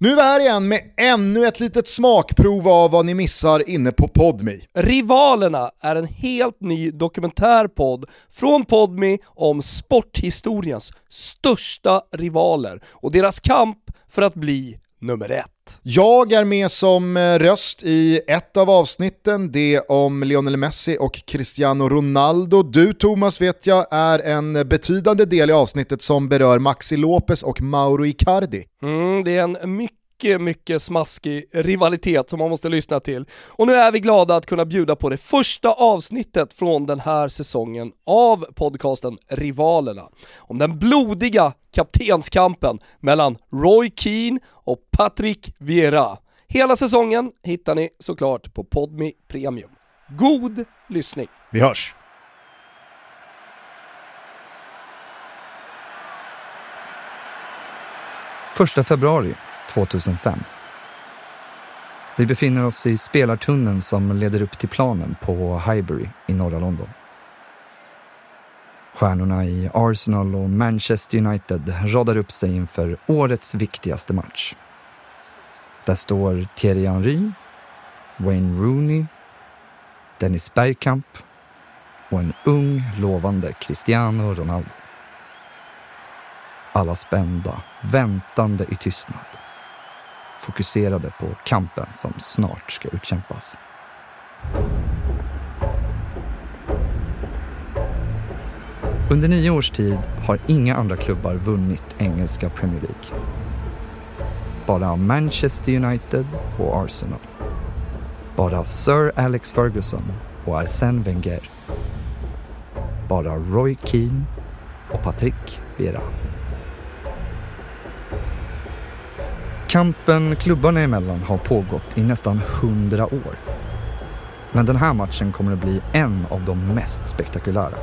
Nu är vi här igen med ännu ett litet smakprov av vad ni missar inne på Podmi. Rivalerna är en helt ny dokumentärpodd från Podmi om sporthistoriens största rivaler och deras kamp för att bli nummer ett. Jag är med som eh, röst i ett av avsnitten, det om Lionel Messi och Cristiano Ronaldo. Du Thomas vet jag är en betydande del i avsnittet som berör Maxi Lopez och Mauro Icardi. Mm, det är en mycket mycket, mycket smaskig rivalitet som man måste lyssna till. Och nu är vi glada att kunna bjuda på det första avsnittet från den här säsongen av podcasten Rivalerna. Om den blodiga kaptenskampen mellan Roy Keane och Patrick Vieira. Hela säsongen hittar ni såklart på Podmi Premium. God lyssning! Vi hörs! Första februari 2005. Vi befinner oss i spelartunneln som leder upp till planen på Highbury i norra London. Stjärnorna i Arsenal och Manchester United radar upp sig inför årets viktigaste match. Där står Thierry Henry, Wayne Rooney, Dennis Bergkamp och en ung, lovande Cristiano Ronaldo. Alla spända, väntande i tystnad fokuserade på kampen som snart ska utkämpas. Under nio års tid har inga andra klubbar vunnit engelska Premier League. Bara Manchester United och Arsenal. Bara Sir Alex Ferguson och Arsène Wenger. Bara Roy Keane och Patrick Vieira. Kampen klubbarna emellan har pågått i nästan hundra år. Men den här matchen kommer att bli en av de mest spektakulära.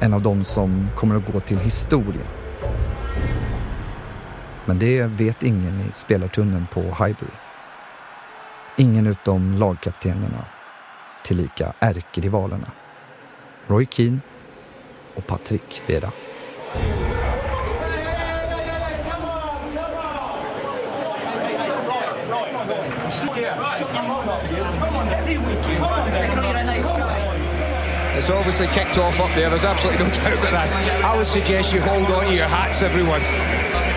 En av de som kommer att gå till historien. Men det vet ingen i spelartunneln på Highbury. Ingen utom lagkaptenerna, tillika ärkerivalerna. Roy Keane och Patrick Vera. It's obviously kicked off up there. There's absolutely no doubt that that's. I would suggest you hold on to your hats, everyone.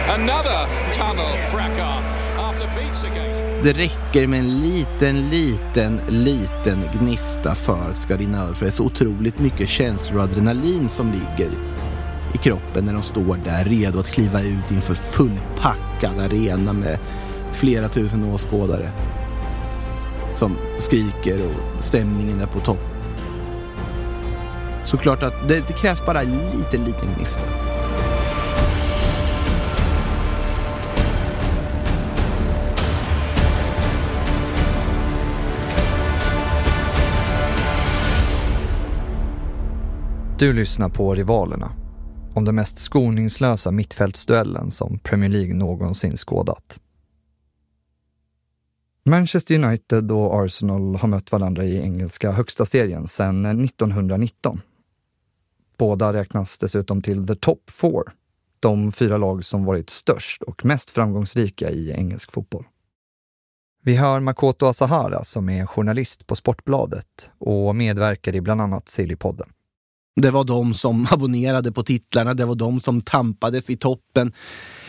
Another tunnel fracas after Pizzagate. Det räcker med en liten, liten, liten gnista för att det ska rinna över. För det är så otroligt mycket känslor och adrenalin som ligger i kroppen när de står där redo att kliva ut inför fullpackad arena med flera tusen åskådare som skriker och stämningen är på topp. Såklart att det, det krävs bara en liten, liten gnista. Du lyssnar på Rivalerna. Om den mest skoningslösa mittfältsduellen som Premier League någonsin skådat. Manchester United och Arsenal har mött varandra i engelska högsta serien sedan 1919. Båda räknas dessutom till the top four, de fyra lag som varit störst och mest framgångsrika i engelsk fotboll. Vi hör Makoto Asahara som är journalist på Sportbladet och medverkar i bland annat Sillypodden. Det var de som abonnerade på titlarna, det var de som tampades i toppen.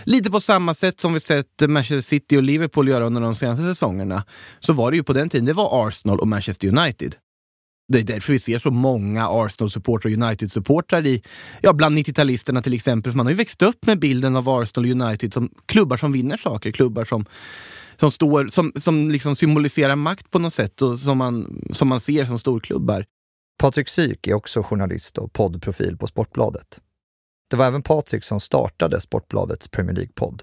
Lite på samma sätt som vi sett Manchester City och Liverpool göra under de senaste säsongerna. Så var det ju på den tiden, det var Arsenal och Manchester United. Det är därför vi ser så många Arsenal-supportrar och United-supportrar i, ja, bland 90-talisterna till exempel. För man har ju växt upp med bilden av Arsenal och United som klubbar som vinner saker, klubbar som, som, står, som, som liksom symboliserar makt på något sätt och som man, som man ser som storklubbar. Patrik Syk är också journalist och poddprofil på Sportbladet. Det var även Patrik som startade Sportbladets Premier League-podd.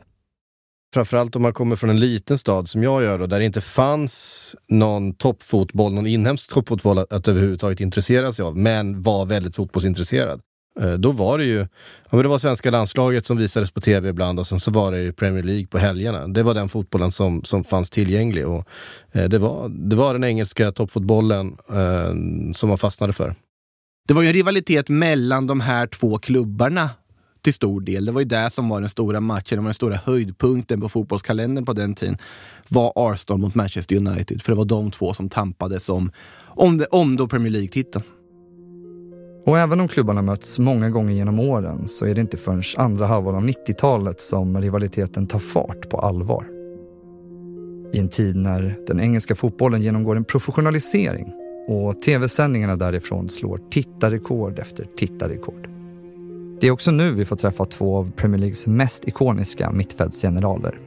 Framförallt om man kommer från en liten stad som jag gör och där det inte fanns någon toppfotboll, någon inhemsk toppfotboll att, att överhuvudtaget intressera sig av, men var väldigt fotbollsintresserad. Eh, då var det ju, ja, men det var svenska landslaget som visades på tv ibland och sen så var det ju Premier League på helgerna. Det var den fotbollen som, som fanns tillgänglig och eh, det, var, det var den engelska toppfotbollen eh, som man fastnade för. Det var ju en rivalitet mellan de här två klubbarna till stor del. Det var ju det som var den stora matchen, det var den stora höjdpunkten på fotbollskalendern på den tiden. Var Arsenal mot Manchester United, för det var de två som tampades om, om, det, om då Premier League-titeln. Och även om klubbarna möts många gånger genom åren så är det inte förrän andra halvan av 90-talet som rivaliteten tar fart på allvar. I en tid när den engelska fotbollen genomgår en professionalisering och tv-sändningarna därifrån slår tittarrekord efter tittarrekord. Det är också nu vi får träffa två av Premier Leagues mest ikoniska mittfältsgeneraler.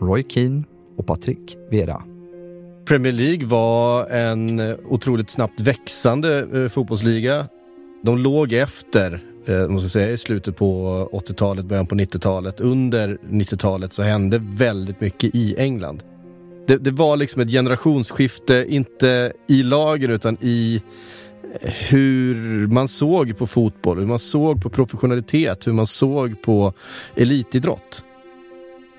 Roy Keane och Patrick Vera. Premier League var en otroligt snabbt växande eh, fotbollsliga. De låg efter, eh, måste säga, i slutet på 80-talet, början på 90-talet. Under 90-talet så hände väldigt mycket i England. Det, det, var liksom ett generationsskifte, inte i lagen utan i eh, hur man såg på fotboll, hur man såg på professionalitet, hur man såg på elitidrott.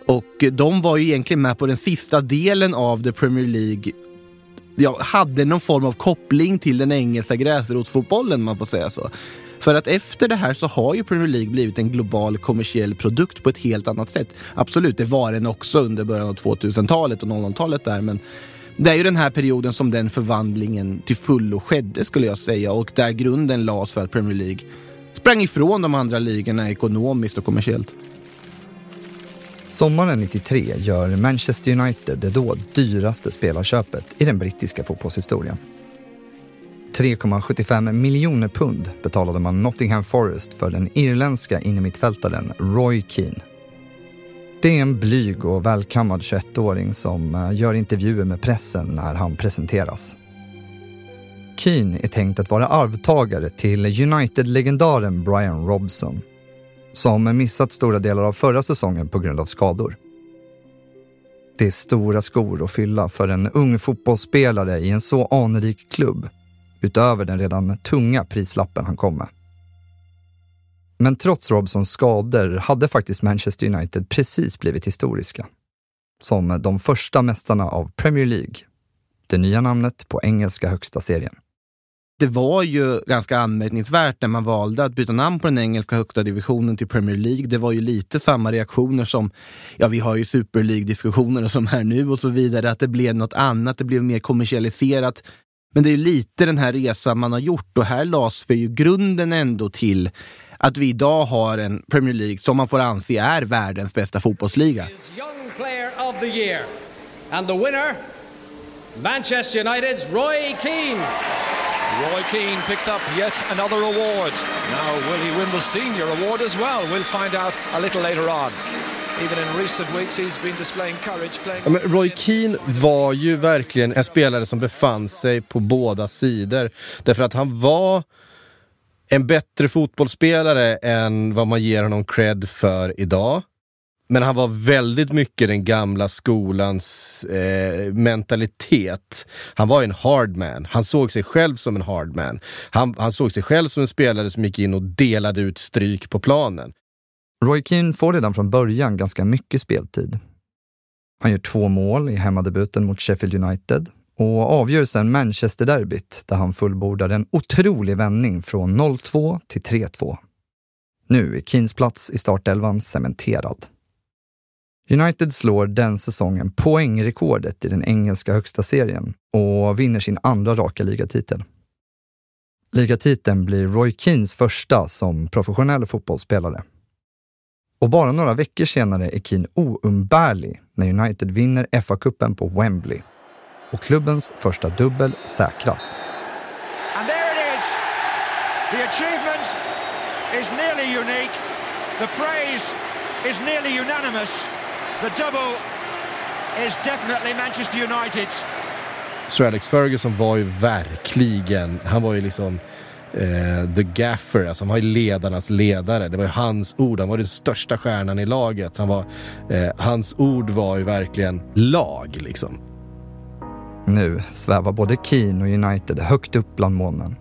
Och de var ju egentligen med på den sista delen av The Premier League ja, hade någon form av koppling till den engelska gräsrotsfotbollen, man får säga så. För att efter det här så har ju Premier League blivit en global kommersiell produkt på ett helt annat sätt. Absolut, det var den också under början av 2000-talet och 00-talet där, men det är ju den här perioden som den förvandlingen till fullo skedde skulle jag säga och där grunden lades för att Premier League sprang ifrån de andra ligorna ekonomiskt och kommersiellt. Sommaren 93 gör Manchester United det då dyraste spelarköpet i den brittiska fotbollshistorien. 3,75 miljoner pund betalade man Nottingham Forest för den irländska innermittfältaren Roy Keane. Det är en blyg och välkammad 21-åring som eh, gör intervjuer med pressen när han presenteras. Keane är tänkt att vara arvtagare till United-legendaren Brian Robson som missat stora delar av förra säsongen på grund av skador. Det är stora skor att fylla för en ung fotbollsspelare i en så anrik klubb utöver den redan tunga prislappen han kom med. Men trots Robsons skador hade faktiskt Manchester United precis blivit historiska. Som de första mästarna av Premier League, det nya namnet på engelska högsta serien. Det var ju ganska anmärkningsvärt när man valde att byta namn på den engelska högsta divisionen till Premier League. Det var ju lite samma reaktioner som, ja vi har ju Super League-diskussioner som här nu och så vidare, att det blev något annat, det blev mer kommersialiserat. Men det är lite den här resan man har gjort och här lades för ju grunden ändå till att vi idag har en Premier League som man får anse är världens bästa fotbollsliga. Young player of the year. And the winner, Manchester Uniteds Roy Keane. Roy Keane picks up yet another award. Now, will he win the senior award as well? We'll find out a little later on. Ja, Roy Keane var ju verkligen en spelare som befann sig på båda sidor. Därför att han var en bättre fotbollsspelare än vad man ger honom cred för idag. Men han var väldigt mycket den gamla skolans eh, mentalitet. Han var en hard man. Han såg sig själv som en hardman. Han, han såg sig själv som en spelare som gick in och delade ut stryk på planen. Roy Keane får redan från början ganska mycket speltid. Han gör två mål i hemmadebuten mot Sheffield United och avgör sen Manchester-derbyt där han fullbordar en otrolig vändning från 0-2 till 3-2. Nu är Keens plats i startelvan cementerad. United slår den säsongen poängrekordet i den engelska högsta serien och vinner sin andra raka ligatitel. Ligatiteln blir Roy Keens första som professionell fotbollsspelare. Och bara några veckor senare är Keane oumbärlig när United vinner FA-cupen på Wembley och klubbens första dubbel säkras. And there it is. The achievement is nearly unique. The praise is nearly unanimous. The double is definitely Manchester United's. Sir Alex Ferguson var ju verkligen, han var ju liksom eh, the gaffer, alltså han var ju ledarnas ledare. Det var ju hans ord, han var den största stjärnan i laget. Han var, eh, hans ord var ju verkligen lag liksom. Nu svävar både Keane och United högt upp bland molnen.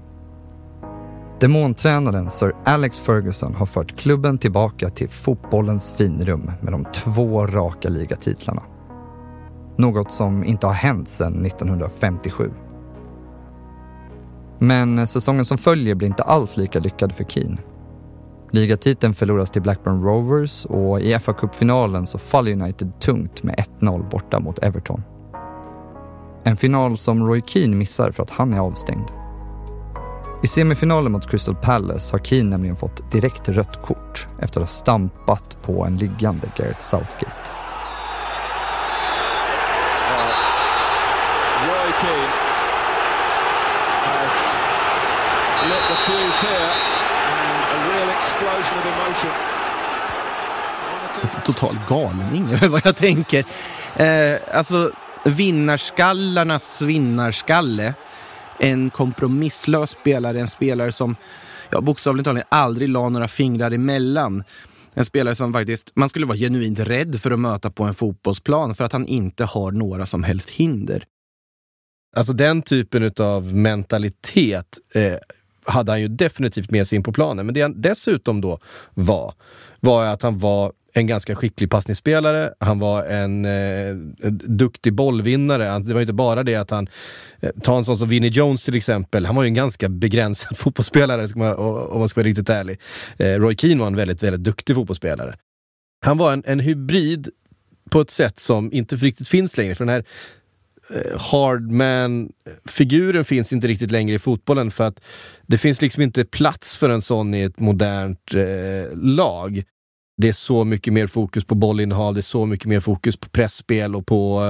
Demontränaren Sir Alex Ferguson har fört klubben tillbaka till fotbollens finrum med de två raka ligatitlarna. Något som inte har hänt sedan 1957. Men säsongen som följer blir inte alls lika lyckad för Keane. Ligatiteln förloras till Blackburn Rovers och i fa Cup-finalen så faller United tungt med 1-0 borta mot Everton. En final som Roy Keane missar för att han är avstängd. I semifinalen mot Crystal Palace har Keane nämligen fått direkt rött kort efter att ha stampat på en liggande Gareth Southgate. Roy Keane has lit the fuse here and a real explosion of emotion. Total galning över vad jag tänker. Eh, alltså, vinnarskallarnas vinnarskalle. En kompromisslös spelare, en spelare som ja, bokstavligt talat aldrig la några fingrar emellan. En spelare som faktiskt, man skulle vara genuint rädd för att möta på en fotbollsplan för att han inte har några som helst hinder. Alltså den typen av mentalitet eh, hade han ju definitivt med sig in på planen. Men det han dessutom då var, var att han var en ganska skicklig passningsspelare. Han var en, eh, en duktig bollvinnare. Det var inte bara det att han... Eh, ta en sån som Vinnie Jones till exempel. Han var ju en ganska begränsad fotbollsspelare man, om man ska vara riktigt ärlig. Eh, Roy Keane var en väldigt, väldigt duktig fotbollsspelare. Han var en, en hybrid på ett sätt som inte riktigt finns längre. För den här eh, hardman-figuren finns inte riktigt längre i fotbollen för att det finns liksom inte plats för en sån i ett modernt eh, lag det är så mycket mer fokus på bollinnehav, det är så mycket mer fokus på pressspel och på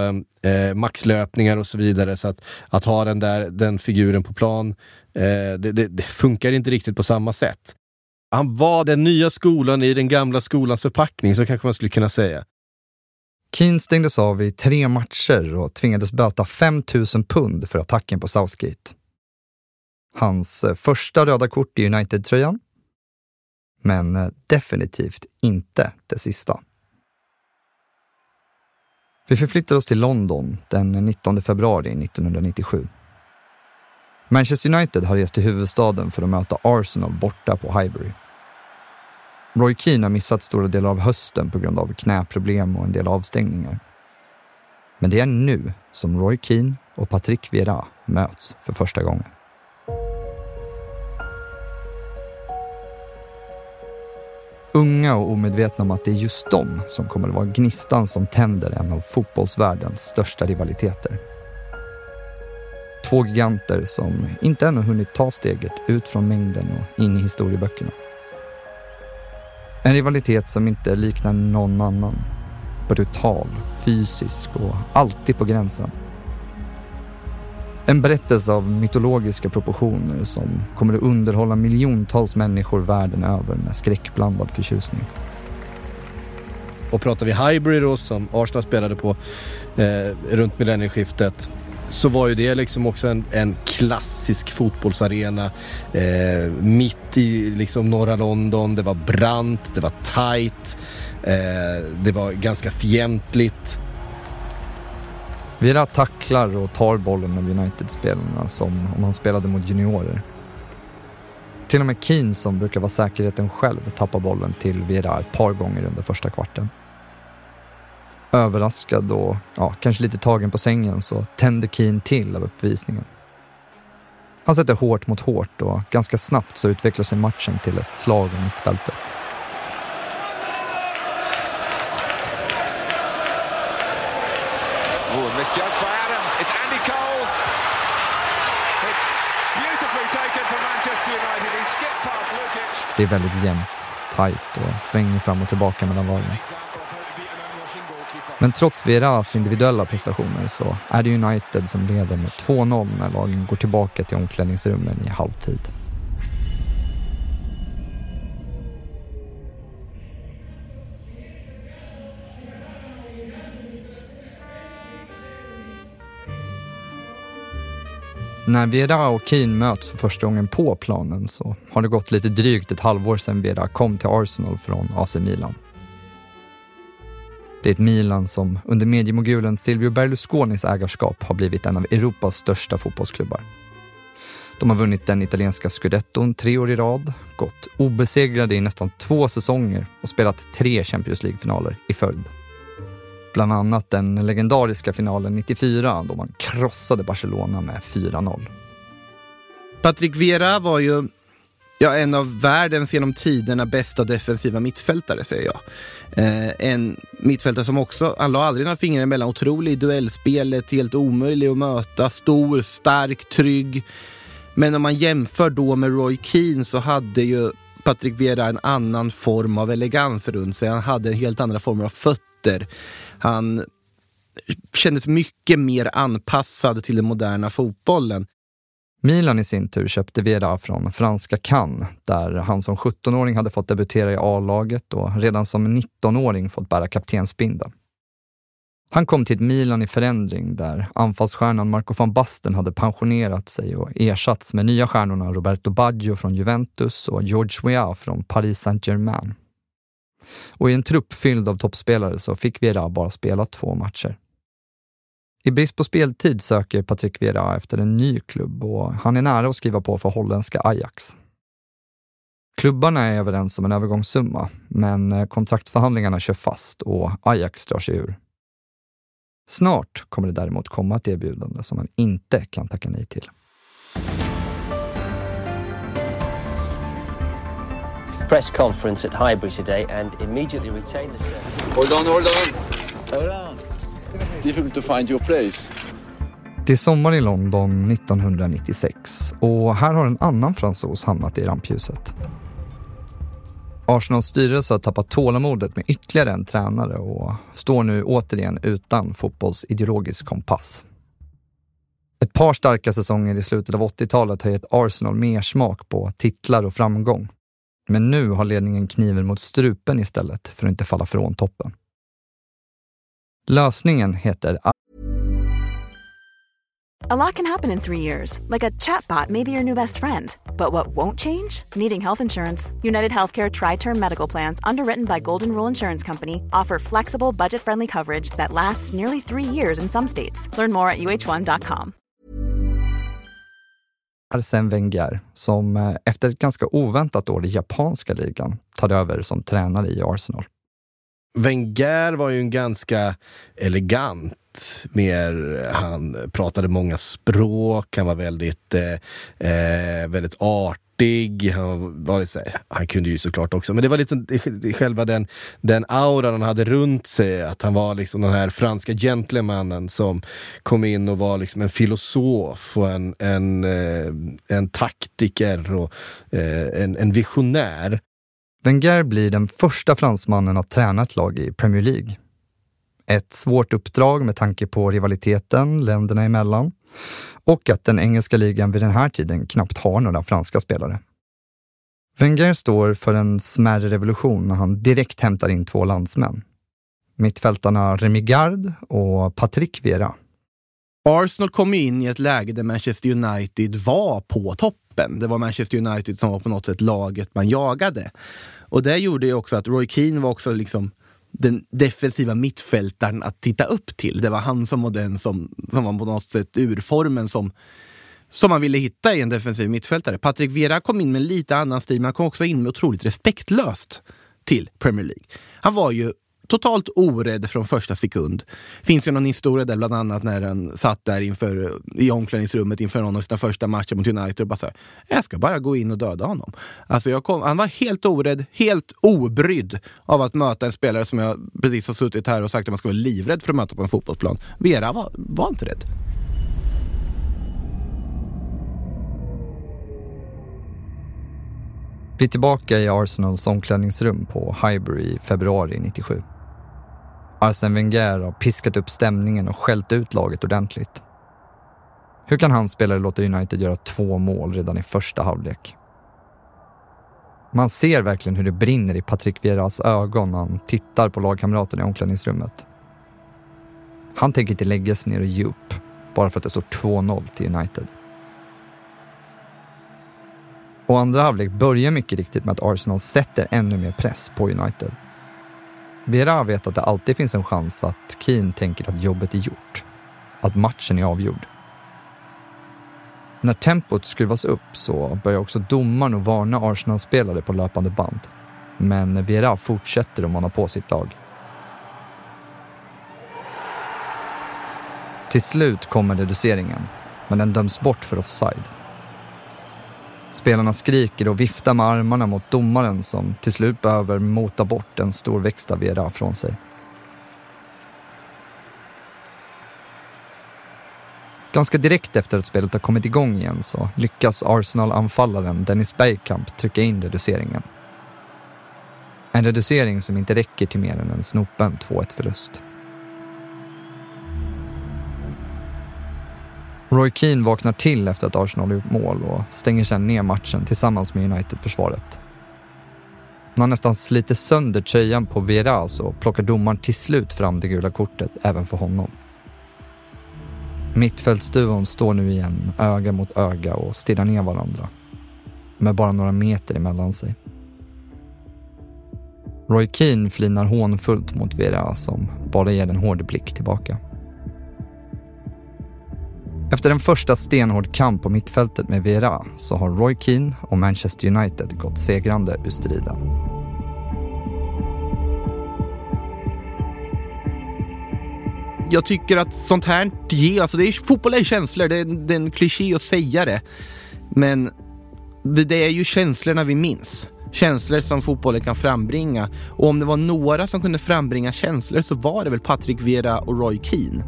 eh, eh, maxlöpningar och så vidare. Så att, att ha den där den figuren på plan, eh, det, det, det, funkar inte riktigt på samma sätt. Han var den nya skolan i den gamla skolans förpackning, så kanske man skulle kunna säga. Keane stängdes av i tre matcher och tvingades böta 5 000 pund för attacken på Southgate. Hans eh, första röda kort i United-tröjan men eh, definitivt inte det sista. Vi förflyttar oss till London den 19 februari 1997. Manchester United har rest till huvudstaden för att möta Arsenal borta på Highbury. Roy Keane har missat stora delar av hösten på grund av knäproblem och en del avstängningar. Men det är nu som Roy Keane och Patrick Vieira möts för första gången. Unga och omedvetna om att det är just de som kommer att vara gnistan som tänder en av fotbollsvärldens största rivaliteter. Två giganter som inte ännu hunnit ta steget ut från mängden och in i historieböckerna. En rivalitet som inte liknar någon annan. Brutal, fysisk och alltid på gränsen. En berättelse av mytologiska proportioner som kommer att underhålla miljontals människor världen över med skräckblandad förtjusning. Och pratar vi Highbury då, som Arsenal spelade på eh, runt millennieskiftet, så var ju det liksom också en, en klassisk fotbollsarena. Eh, mitt i liksom norra London, det var brant, det var tight, eh, det var ganska fientligt. Vira tacklar och tar bollen av United-spelarna som om han spelade mot juniorer. Till och med Keane, som brukar vara säkerheten själv, tappar bollen till Vira ett par gånger under första kvarten. Överraskad och ja, kanske lite tagen på sängen så tänder Keane till av uppvisningen. Han sätter hårt mot hårt och ganska snabbt så utvecklar sig matchen till ett slag om mittfältet. Oh, misjudged by Adams. It's Andy Cole. It's beautifully taken for Manchester United. He skipped past Lukic. Det är väldigt jämnt, tajt och svänger fram och tillbaka mellan lagen. Men trots Vieras individuella prestationer så är det United som leder med 2-0 när lagen går tillbaka till omklädningsrummen i halvtid. När Vera och Keane möts för första gången på planen så har det gått lite drygt ett halvår sedan Vera kom till Arsenal från AC Milan. Det är ett Milan som under mediemogulen Silvio Berlusconis ägarskap har blivit en av Europas största fotbollsklubbar. De har vunnit den italienska scudetton tre år i rad, gått obesegrade i nästan två säsonger och spelat tre Champions League-finaler i följd. Bland annat den legendariska finalen 94 då man krossade Barcelona med 4-0. Patrick Vera var ju Ja, en av världens genom tiderna bästa defensiva mittfältare säger jag. Eh, en mittfältare som också, han la aldrig några fingrar emellan, otrolig i duellspelet, helt omöjlig att möta, stor, stark, trygg. Men om man jämför då med Roy Keane så hade ju Patrick Vera en annan form av elegans runt sig. Han hade en helt andra former av fötter. Han kändes mycket mer anpassad till den moderna fotbollen. Milan i sin tur köpte Vieira från franska Cannes där han som 17-åring hade fått debutera i A-laget och redan som 19-åring fått bära kaptensbindeln. Han kom till ett Milan i förändring där anfallsstjärnan Marco van Basten hade pensionerat sig och ersatts med nya stjärnorna Roberto Baggio från Juventus och George Weah från Paris Saint-Germain. Och i en trupp fylld av toppspelare så fick Vera bara spela två matcher. I brist på speltid söker Patrick Vera efter en ny klubb och han är nära att skriva på för holländska Ajax. Klubbarna är överens om en övergångssumma, men eh, kontraktförhandlingarna kör fast och Ajax drar sig ur. Snart kommer det däremot komma ett erbjudande som han inte kan tacka nej till. Press conference at Highbury today and immediately retained the service. Hold on, hold on. Hold on. Difficult to find your place. Det är sommar i London 1996 och här har en annan fransos hamnat i rampljuset. Arsenals styrelse har tappat tålamodet med ytterligare en tränare och står nu återigen utan fotbollsideologisk kompass. Ett par starka säsonger i slutet av 80-talet har gett Arsenal mer smak på titlar och framgång. Men nu har ledningen kniven mot strupen istället för att inte falla från toppen. Lösningen heter A lot can happen in three years, like a chatbot may be your new best friend. But what won't change? Needing health insurance. United Healthcare Tri Term Medical Plans, underwritten by Golden Rule Insurance Company, offer flexible, budget friendly coverage that lasts nearly three years in some states. Learn more at uh1.com. Arsen Wenger, som eh, efter ett ganska oväntat år i japanska ligan tar över som tränare i Arsenal. Wenger var ju en ganska elegant mer, han pratade många språk, han var väldigt, eh, eh väldigt artig. Han, var så här, han kunde ju såklart också, men det var lite själva den, den auran han hade runt sig, att han var liksom den här franska gentlemannen som kom in och var liksom en filosof och en, en, eh, en taktiker och eh, en, en visionär. Wenger blir den första fransmannen att träna ett lag i Premier League. Ett svårt uppdrag med tanke på rivaliteten länderna emellan och att den engelska ligan vid den här tiden knappt har några franska spelare. Wenger står för en smärre revolution när han direkt hämtar in två landsmän. Mittfältarna Remy Gard och Patrick Vera. Arsenal kom in i ett läge där Manchester United var på toppen. Det var Manchester United som var på något sätt laget man jagade. Och det gjorde ju också att Roy Keane var också liksom den defensiva mittfältaren att titta upp till. Det var han som var den som, som var på något sätt urformen som, som man ville hitta i en defensiv mittfältare. Patrick Vera kom in med lite annan stil, men han kom också in med otroligt respektlöst till Premier League. Han var ju totalt orädd från första sekund. Finns ju någon historia där bland annat när han satt där inför, i omklädningsrummet inför någon av sina första matcher mot United och bara så här, jag ska bara gå in och döda honom. Alltså kom, han var helt orädd, helt obrydd av att möta en spelare som jag precis har suttit här och sagt att man ska vara livrädd för att möta på en fotbollsplan. Vera var, var inte rädd. Vi är tillbaka i Arsenals omklädningsrum på Highbury i februari 97. Arsene Wenger har piskat upp stämningen och skällt ut laget ordentligt. Hur kan hans spelare låta United göra två mål redan i första halvlek? Man ser verkligen hur det brinner i Patrick Vieras ögon när han tittar på lagkamraterna i omklädningsrummet. Han tänker inte lägga sig ner och ge upp bara för att det står 2-0 till United. Och andra halvlek börjar mycket riktigt med att Arsenal sätter ännu mer press på United. Vera vet att det alltid finns en chans att Keen tänker att jobbet är gjort. Att matchen är avgjord. När tempot skruvas upp så börjar också domaren att varna Arsenal-spelare på löpande band. Men Vera fortsätter att mana på sitt lag. Till slut kommer reduceringen, men den döms bort för offside. Spelarna skriker och viftar med armarna mot domaren som till slut behöver mota bort en storväxta Vera från sig. Ganska direkt efter att spelet har kommit igång igen så lyckas Arsenal-anfallaren Dennis Bergkamp trycka in reduceringen. En reducering som inte räcker till mer än en snopen 2-1-förlust. Roy Keane vaknar till efter att Arsenal gjort mål och stänger sedan ner matchen tillsammans med United-försvaret. När han nästan sliter sönder tröjan på Vera så plockar domaren till slut fram det gula kortet även för honom. Mittfältsduon står nu igen öga mot öga och stirrar ner varandra. Med bara några meter emellan sig. Roy Keane flinar hånfullt mot Vera som bara ger en hård blick tillbaka. Efter en första stenhård kamp på mittfältet med Vera så har Roy Keane och Manchester United gått segrande ur striden. Jag tycker att sånt här ger, alltså det är, fotboll är känslor, det är, det är en kliché att säga det. Men det är ju känslorna vi minns. Känslor som fotbollen kan frambringa. Och om det var några som kunde frambringa känslor så var det väl Patrick Vera och Roy Keane.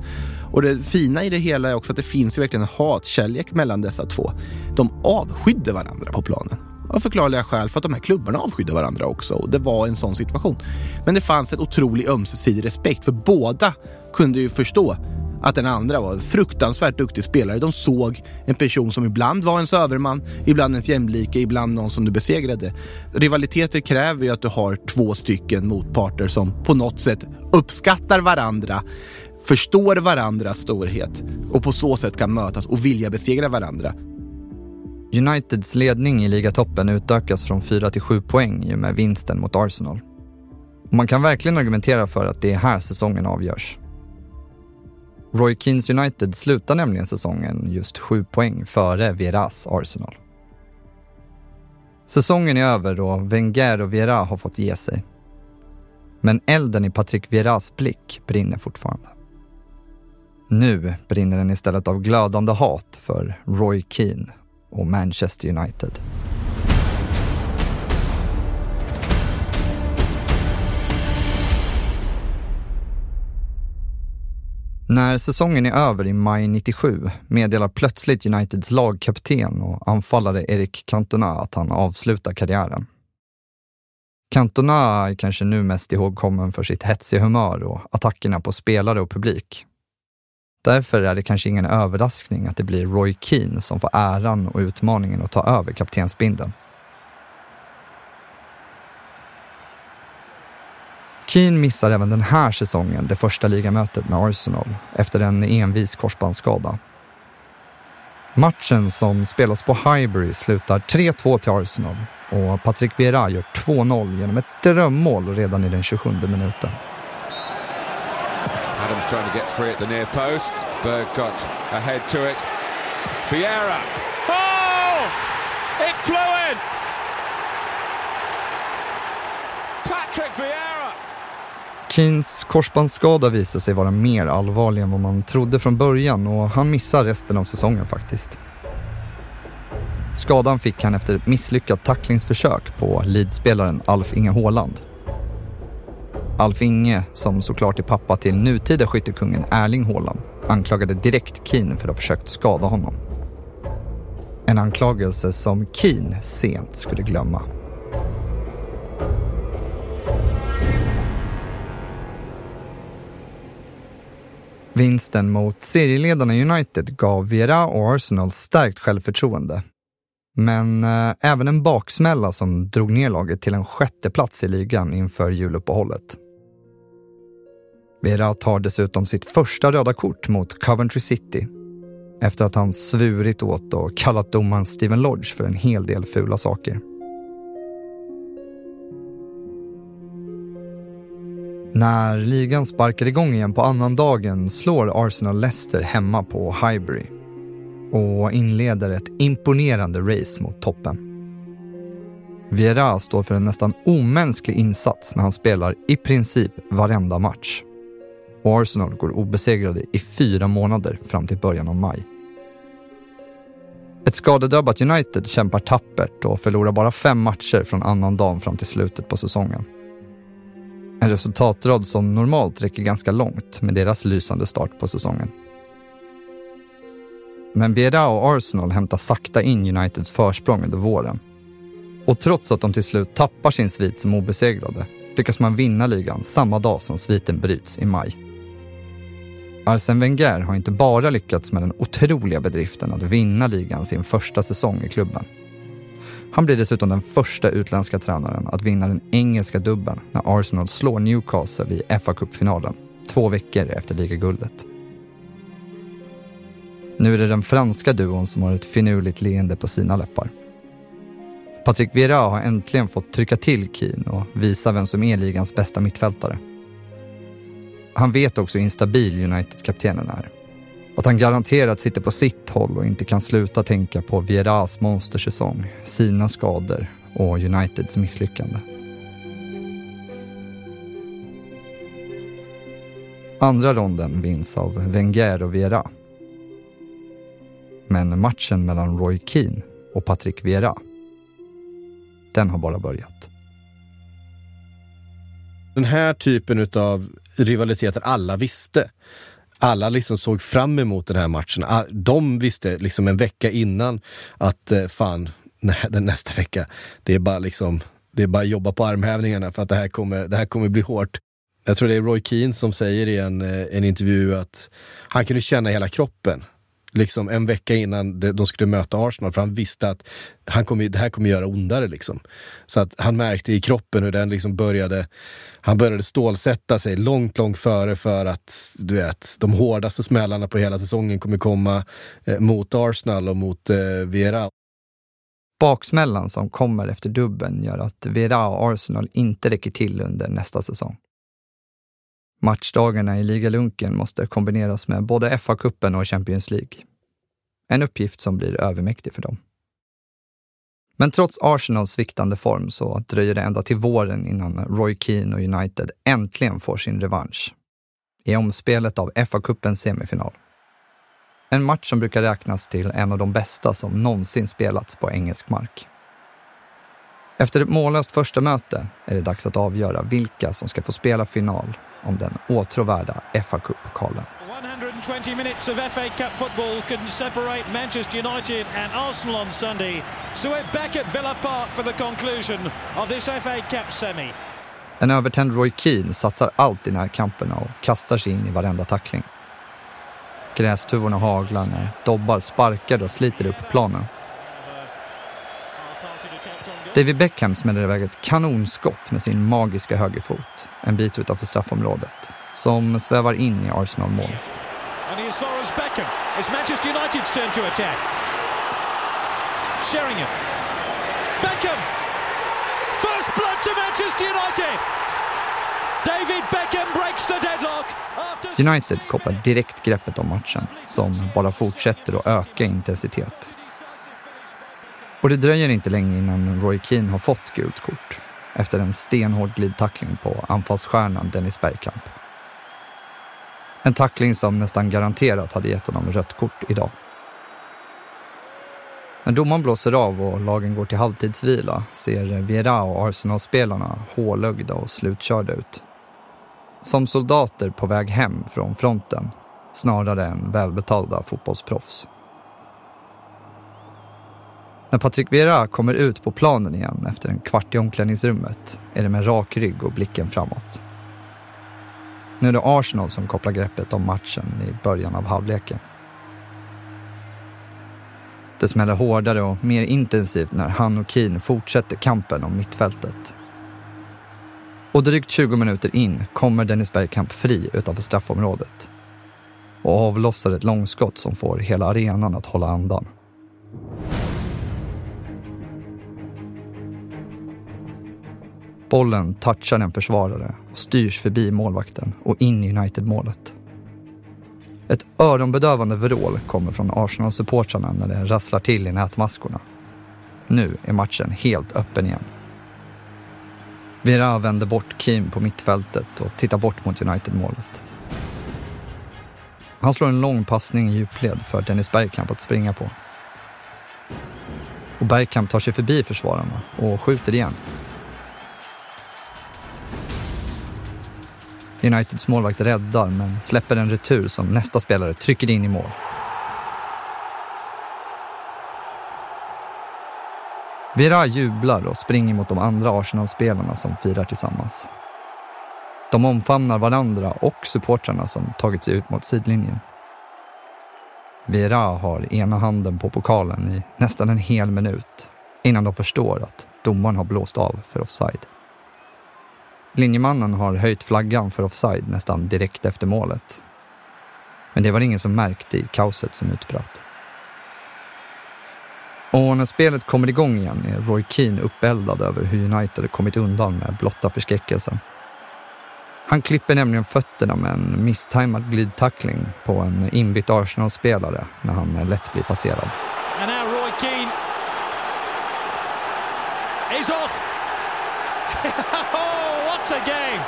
Och det fina i det hela är också att det finns ju verkligen en hatkärlek mellan dessa två. De avskydde varandra på planen. Av förklarliga skäl för att de här klubbarna avskydde varandra också och det var en sån situation. Men det fanns en otrolig ömsesidig respekt för båda kunde ju förstå att den andra var en fruktansvärt duktig spelare. De såg en person som ibland var ens överman, ibland ens jämlike, ibland någon som du besegrade. Rivaliteter kräver ju att du har två stycken motparter som på något sätt uppskattar varandra, förstår varandras storhet och på så sätt kan mötas och vilja besegra varandra. Uniteds ledning i ligatoppen utökas från 4 till 7 poäng i och med vinsten mot Arsenal. Och man kan verkligen argumentera för att det är här säsongen avgörs. Roy Keens United slutar nämligen säsongen just 7 poäng före Vieras Arsenal. Säsongen är över och Wenger och Viera har fått ge sig. Men elden i Patrick Vieras blick brinner fortfarande. Nu brinner den istället av glödande hat för Roy Keane och Manchester United. När säsongen är över i maj 97 meddelar plötsligt Uniteds lagkapten och anfallare Eric Cantona att han avslutar karriären. Cantona är kanske nu mest ihågkommen för sitt hetsiga humör och attackerna på spelare och publik. Därför är det kanske ingen överraskning att det blir Roy Keane som får äran och utmaningen att ta över kaptensbindeln. Keane missar även den här säsongen det första ligamötet med Arsenal efter en envis korsbandsskada. Matchen som spelas på Highbury slutar 3-2 till Arsenal och Patrick Vieira gör 2-0 genom ett drömmål redan i den 27 minuten. Adams trying to get free at the near post. Berg got ahead to it. Vieira. Oh! It flew in! Patrick Vieira! Keens korsbandsskada visar sig vara mer allvarlig än vad man trodde från början och han missar resten av säsongen faktiskt. Skadan fick han efter ett misslyckat tacklingsförsök på Leeds-spelaren Alf Inge Haaland. Alf Inge, som såklart är pappa till nutida skyttekungen Erling Haaland, anklagade direkt Keen för att ha försökt skada honom. En anklagelse som Keen sent skulle glömma. Vinsten mot serieledarna United gav Vera och Arsenal stärkt självförtroende. Men eh, även en baksmälla som drog ner laget till en sjätte plats i ligan inför juluppehållet. Vera tar dessutom sitt första röda kort mot Coventry City efter att han svurit åt och kallat domaren Steven Lodge för en hel del fula saker. När ligan sparkar igång igen på annandagen slår Arsenal Leicester hemma på Highbury och inleder ett imponerande race mot toppen. Vieira står för en nästan omänsklig insats när han spelar i princip varenda match. Och Arsenal går obesegrade i fyra månader fram till början av maj. Ett skadedrabbat United kämpar tappert och förlorar bara fem matcher från annan dagen fram till slutet på säsongen. En resultatrad som normalt räcker ganska långt med deras lysande start på säsongen. Men Vieira och Arsenal hämtar sakta in Uniteds försprång under våren. Och trots att de till slut tappar sin svit som obesegrade lyckas man vinna ligan samma dag som sviten bryts i maj. Arsene Wenger har inte bara lyckats med den otroliga bedriften att vinna ligan sin första säsong i klubben. Han blir dessutom den första utländska tränaren att vinna den engelska dubben när Arsenal slår Newcastle i FA-cupfinalen, två veckor efter ligaguldet. Nu är det den franska duon som har ett finurligt leende på sina läppar. Patrick Vieira har äntligen fått trycka till Keane och visa vem som är ligans bästa mittfältare. Han vet också hur instabil United-kaptenen är. Att han garanterat sitter på sitt håll och inte kan sluta tänka på Vieras monstersäsong, sina skador och Uniteds misslyckande. Andra ronden vinns av Wenger och Vieira. Men matchen mellan Roy Keane och Patrick Vieira, den har bara börjat. Den här typen av rivaliteter alla visste. Alla liksom såg fram emot den här matchen. Ah, de visste liksom en vecka innan att eh, fan, den nästa vecka, det är bara liksom, det är bara jobba på armhävningarna för att det här kommer, det här kommer bli hårt. Jag tror det är Roy Keane som säger i en, eh, en intervju att han kunde känna hela kroppen liksom en vecka innan de skulle möta Arsenal, för han visste att han kom, det här kommer göra ondare. Liksom. Så att han märkte i kroppen hur den liksom började, han började stålsätta sig långt, långt före för att du vet, de hårdaste smällarna på hela säsongen kommer komma eh, mot Arsenal och mot eh, Vera. Baksmällan som kommer efter dubben gör att Vera och Arsenal inte räcker till under nästa säsong. Matchdagarna i ligalunken måste kombineras med både FA-cupen och Champions League. En uppgift som blir övermäktig för dem. Men trots Arsenals sviktande form så dröjer det ända till våren innan Roy Keane och United äntligen får sin revansch. I omspelet av FA-cupens semifinal. En match som brukar räknas till en av de bästa som någonsin spelats på engelsk mark. Efter ett mållöst första möte är det dags att avgöra vilka som ska få spela final om den åtråvärda fa Cup-pokalen. 120 minutes of FA Cup football couldn't separate Manchester United and Arsenal on Sunday. So we're back at Villa Park for the conclusion of this FA Cup semi. En övertänd Roy Keane satsar allt i närkamperna och kastar sig in i varenda tackling. Grästuvorna haglar när Dobbar sparkar och sliter upp planen. David Beckham smäller iväg ett kanonskott med sin magiska högerfot en bit utanför straffområdet som svävar in i Arsenal-målet as far as Beckham. It's Manchester United's turn to attack. Sheringham. Beckham! First blood to Manchester United! David Beckham breaks the deadlock. United kopplar direkt greppet om matchen som bara fortsätter att öka intensitet. Och det dröjer inte länge innan Roy Keane har fått gult kort efter en stenhård glidtackling på anfallsstjärnan Dennis Bergkamp. En tackling som nästan garanterat hade gett honom rött kort idag. När domaren blåser av och lagen går till halvtidsvila ser Viera och Arsenalspelarna hålögda och slutkörda ut. Som soldater på väg hem från fronten snarare än välbetalda fotbollsproffs. När Patrik Vera kommer ut på planen igen efter en kvart i omklädningsrummet är det med rak rygg och blicken framåt. Nu är det Arsenal som kopplar greppet om matchen i början av halvleken. Det smäller hårdare och mer intensivt när han och Keane fortsätter kampen om mittfältet. Och drygt 20 minuter in kommer Dennis Bergkamp fri utanför straffområdet och avlossar ett långskott som får hela arenan att hålla andan. Bollen touchar en försvarare och styrs förbi målvakten och in i United-målet. Ett öronbedövande vrål kommer från Arsenal-supportrarna när det rasslar till i nätmaskorna. Nu är matchen helt öppen igen. Vera vänder bort Kim på mittfältet och tittar bort mot United-målet. Han slår en lång passning i djupled för Dennis Bergkamp att springa på. och Bergkamp tar sig förbi försvararna och skjuter igen. Uniteds målvakt räddar men släpper en retur som nästa spelare trycker in i mål. Vira jublar och springer mot de andra Arsenal-spelarna som firar tillsammans. De omfamnar varandra och supportrarna som tagit sig ut mot sidlinjen. Vira har ena handen på pokalen i nästan en hel minut innan de förstår att domaren har blåst av för offside. Linjemannen har höjt flaggan för offside nästan direkt efter målet. Men det var ingen som märkte i kaoset som utbröt. Och när spelet kommer igång igen är Roy Keane uppeldad över hur United kommit undan med blotta förskräckelsen. Han klipper nämligen fötterna med en misstajmad glidtackling på en inbytt Arsenal-spelare när han lätt blir passerad. And now Roy Keane is off. That's a game!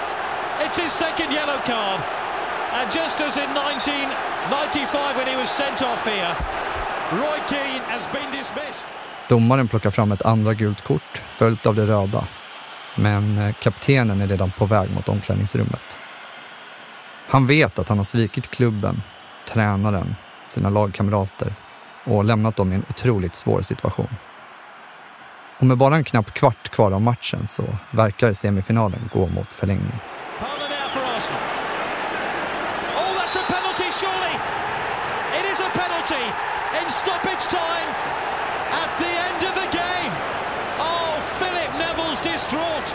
It's his second yellow card. And just as in 1995 when he was sent off here, Roy Keane has been dismissed. Domaren plockar fram ett andra gult kort, följt av det röda. Men eh, kaptenen är redan på väg mot omklädningsrummet. Han vet att han har svikit klubben, tränaren, sina lagkamrater och lämnat dem i en otroligt svår situation. Och med bara en knapp kvart kvar av matchen så verkar semifinalen gå mot förlängning. Parler now for Arsenal. Oh, that's a penalty, surely. It is a penalty in stoppage time at the end of the game. Oh, Philip Neville's distraught.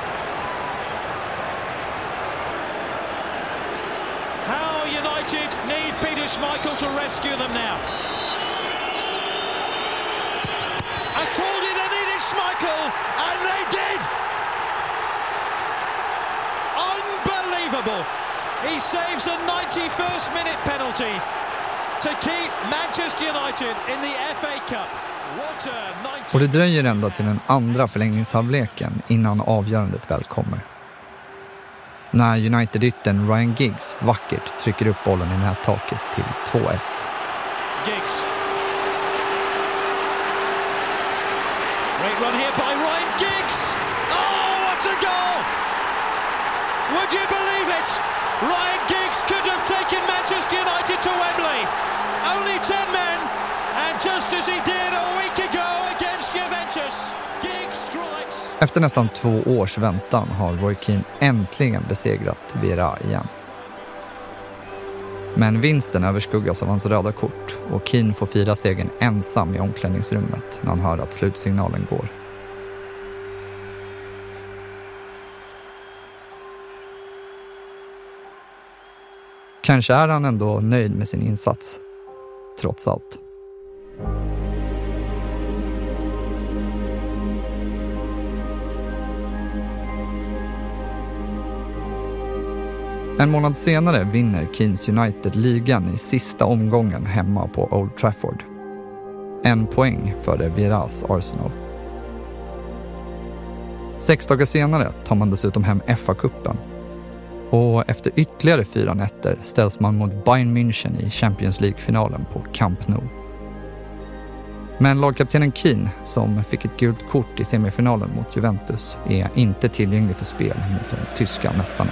How United need Peter Schmeichel to rescue them now. I told needed Schmeichel, and they did. Unbelievable. He saves a 91st minute penalty to keep Manchester United in the FA Cup. What a 90... Och det dröjer ända till den andra förlängningshalvleken innan avgörandet väl kommer. När United-yttern Ryan Giggs vackert trycker upp bollen i nättaket till 2-1. Giggs. Great run here by Ryan Giggs. Oh, what a goal! Would you believe it? Ryan Giggs could have taken Manchester United to Wembley. Only 10 men, and just as he did a week ago against Juventus, Giggs strikes. Efter nästan två års väntan har Roy Keane äntligen besegrat Vera igen. Men vinsten överskuggas av hans röda kort och Keane får fira segern ensam i omklädningsrummet när han hör att slutsignalen går. Kanske är han ändå nöjd med sin insats, trots allt. En månad senare vinner Keynes United ligan i sista omgången hemma på Old Trafford. En poäng före Viras Arsenal. Sex dagar senare tar man dessutom hem FA-cupen. Och efter ytterligare fyra nätter ställs man mot Bayern München i Champions League-finalen på Camp Nou. Men lagkaptenen Keane, som fick ett gult kort i semifinalen mot Juventus, är inte tillgänglig för spel mot de tyska mästarna.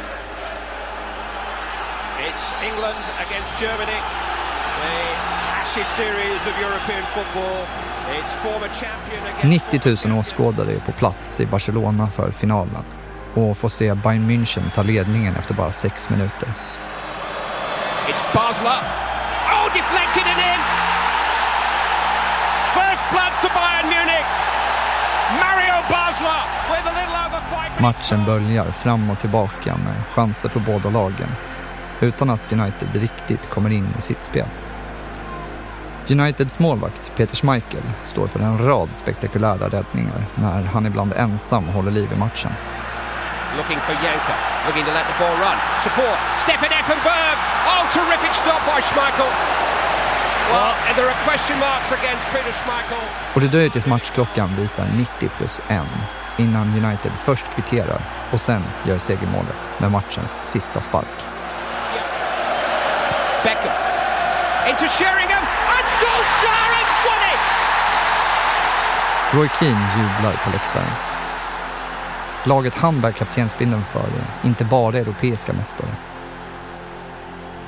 It's England against Germany, the Ashes series of European football. It's former champion against 90 000 åskådare är på plats i Barcelona för finalen och får se Bayern München ta ledningen efter bara sex minuter. It's Basler. Oh, deflected and in. First blood to Bayern Munich. Mario Basler with a little over five. Matchen böljar fram och tillbaka med chanser för båda lagen utan att United riktigt kommer in i sitt spel. Uniteds målvakt Peter Schmeichel står för en rad spektakulära räddningar när han ibland ensam håller liv i matchen. Looking for Janka, looking to let the ball run. Support, Stefan Effenberg. Oh, terrific stop by Schmeichel. Well, and there are question marks against Peter Schmeichel. Och det dröjer tills matchklockan visar 90 plus 1 innan United först kvitterar och sen gör segermålet med matchens sista spark. Beckham into Sheringham and Solskjaer has won it! Roy Keane jublar på läktaren. Laget han bär kaptensbindeln för är inte bara europeiska mästare.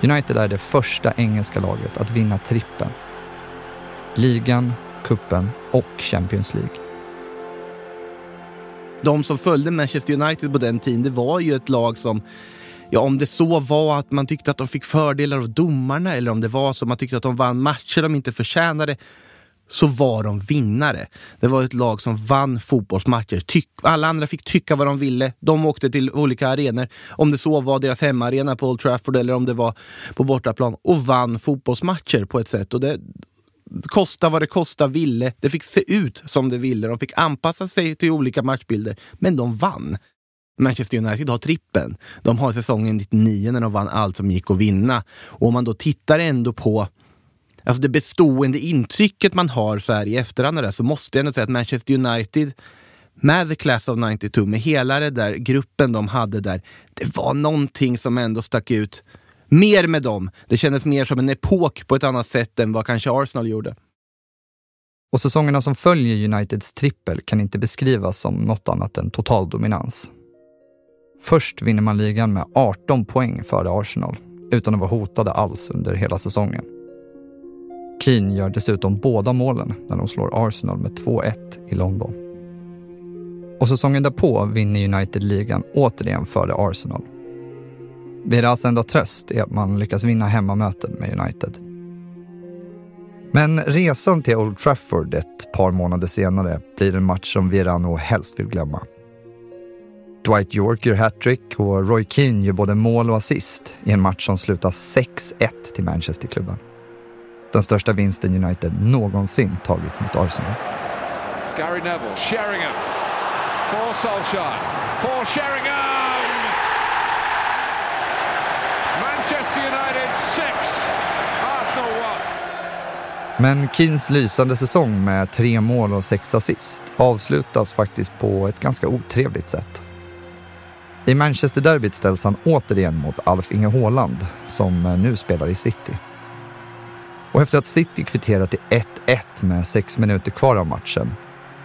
United är det första engelska laget att vinna trippen. Ligan, kuppen och Champions League. De som följde Manchester United på den tiden, det var ju ett lag som Ja, om det så var att man tyckte att de fick fördelar av domarna eller om det var så att man tyckte att de vann matcher de inte förtjänade så var de vinnare. Det var ett lag som vann fotbollsmatcher. Tyck, alla andra fick tycka vad de ville. De åkte till olika arenor. Om det så var deras hemmaarena på Old Trafford eller om det var på bortaplan och vann fotbollsmatcher på ett sätt. Och det, kosta vad det kosta ville. Det fick se ut som det ville. De fick anpassa sig till olika matchbilder. Men de vann. Manchester United har trippen. De har säsongen 99 när de vann allt som gick att vinna. Och om man då tittar ändå på alltså det bestående intrycket man har så här i efterhand där, så måste jag ändå säga att Manchester United med The Class of 92, med hela den där gruppen de hade där, det var någonting som ändå stack ut mer med dem. Det kändes mer som en epok på ett annat sätt än vad kanske Arsenal gjorde. Och säsongerna som följer Uniteds trippel kan inte beskrivas som något annat än total dominans. Först vinner man ligan med 18 poäng före Arsenal, utan att vara hotade alls under hela säsongen. Keane gör dessutom båda målen när de slår Arsenal med 2-1 i London. Och säsongen därpå vinner United ligan återigen före Arsenal. Deras enda tröst är att man lyckas vinna hemmamötet med United. Men resan till Old Trafford ett par månader senare blir en match som Vera nog helst vill glömma. Dwight York gör hattrick och Roy Keane gör både mål och assist i en match som slutar 6-1 till Manchesterklubben. Den största vinsten United någonsin tagit mot Arsenal. Gary Neville, Sheringham, for Solskjaer, for Sheringham! Manchester United 6, Arsenal 1. Men Keens lysande säsong med tre mål och sex assist avslutas faktiskt på ett ganska otrevligt sätt. I Manchester-derbyt ställs han återigen mot Alf Inge Haaland som nu spelar i City. Och efter att City kvitterat till 1-1 med sex minuter kvar av matchen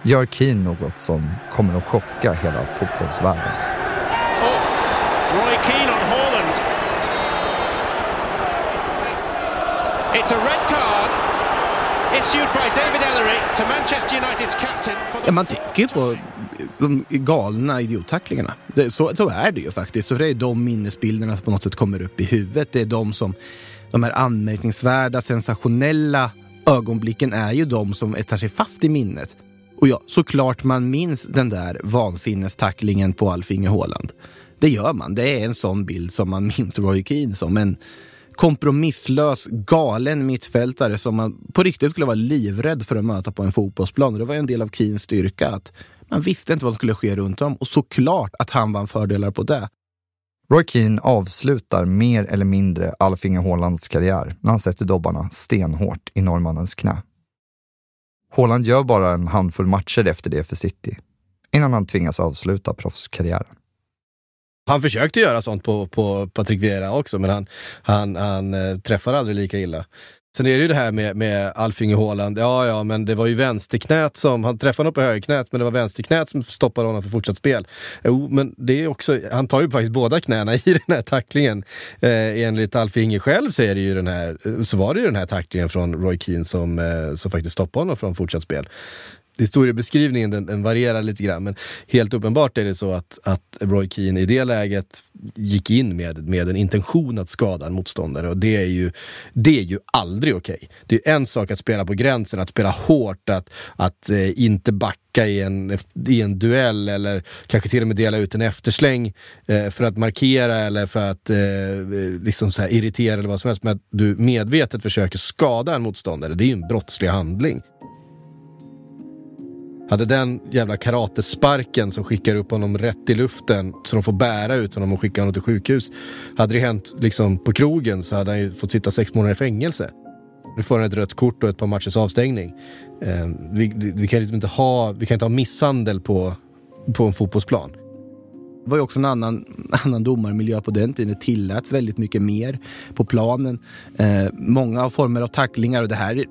gör Keane något som kommer att chocka hela fotbollsvärlden. Oh, Roy Keane on Haaland. It's a red card issued by David Ellery to Manchester Uniteds captain. For the... Ja, man tänker ju på de galna idiottacklingarna. Det, så, så är det ju faktiskt. För det är de minnesbilderna som på något sätt kommer upp i huvudet. Det är de som de här anmärkningsvärda, sensationella ögonblicken är ju de som etar sig fast i minnet. Och ja, såklart man minns den där vansinnestacklingen på Alf Inge Haaland. Det gör man. Det är en sån bild som man minns Roy Keane som. En kompromisslös, galen mittfältare som man på riktigt skulle vara livrädd för att möta på en fotbollsplan. Det var ju en del av Keens styrka att man visste inte vad som skulle ske runt om och såklart att han vann fördelar på det. Roy Keane avslutar mer eller mindre Alf Inge Haalands karriär när han sätter dobbarna stenhårt i norrmannens knä. Haaland gör bara en handfull matcher efter det för City, innan han tvingas avsluta proffskarriären. Han försökte göra sånt på, på Patrick Vieira också, men han, han, han eh, träffar aldrig lika illa. Sen är det ju det här med, med Alfinge Haaland. Ja, ja, men det var ju vänsterknät som... Han träffade honom på högerknät, men det var vänsterknät som stoppade honom för fortsatt spel. Jo, men det är också... Han tar ju faktiskt båda knäna i den här tacklingen. Eh, enligt Alfinge själv så, är det ju den här, så var det ju den här tacklingen från Roy Keane som, eh, som faktiskt stoppade honom från fortsatt spel historiebeskrivningen den, den, varierar lite grann, men helt uppenbart är det så att, att Roy Keane i det läget gick in med, med en intention att skada en motståndare och det är ju, det är ju aldrig okej. Okay. Det är en sak att spela på gränsen, att spela hårt, att, att eh, inte backa i en, i en duell eller kanske till och med dela ut en eftersläng eh, för att markera eller för att eh, liksom så irritera eller vad som helst. Men att du medvetet försöker skada en motståndare, det är ju en brottslig handling. Hade den jävla karatesparken som skickar upp honom rätt i luften så de får bära ut honom och skicka honom till sjukhus. Hade det hänt liksom på krogen så hade han ju fått sitta sex månader i fängelse. Nu får han ett rött kort och ett par matchers avstängning. Eh, vi, vi, kan liksom inte ha, vi kan inte ha misshandel på, på en fotbollsplan. Det var ju också en annan, annan domarmiljö på den tiden. Det tilläts väldigt mycket mer på planen. Eh, många former av tacklingar och det här,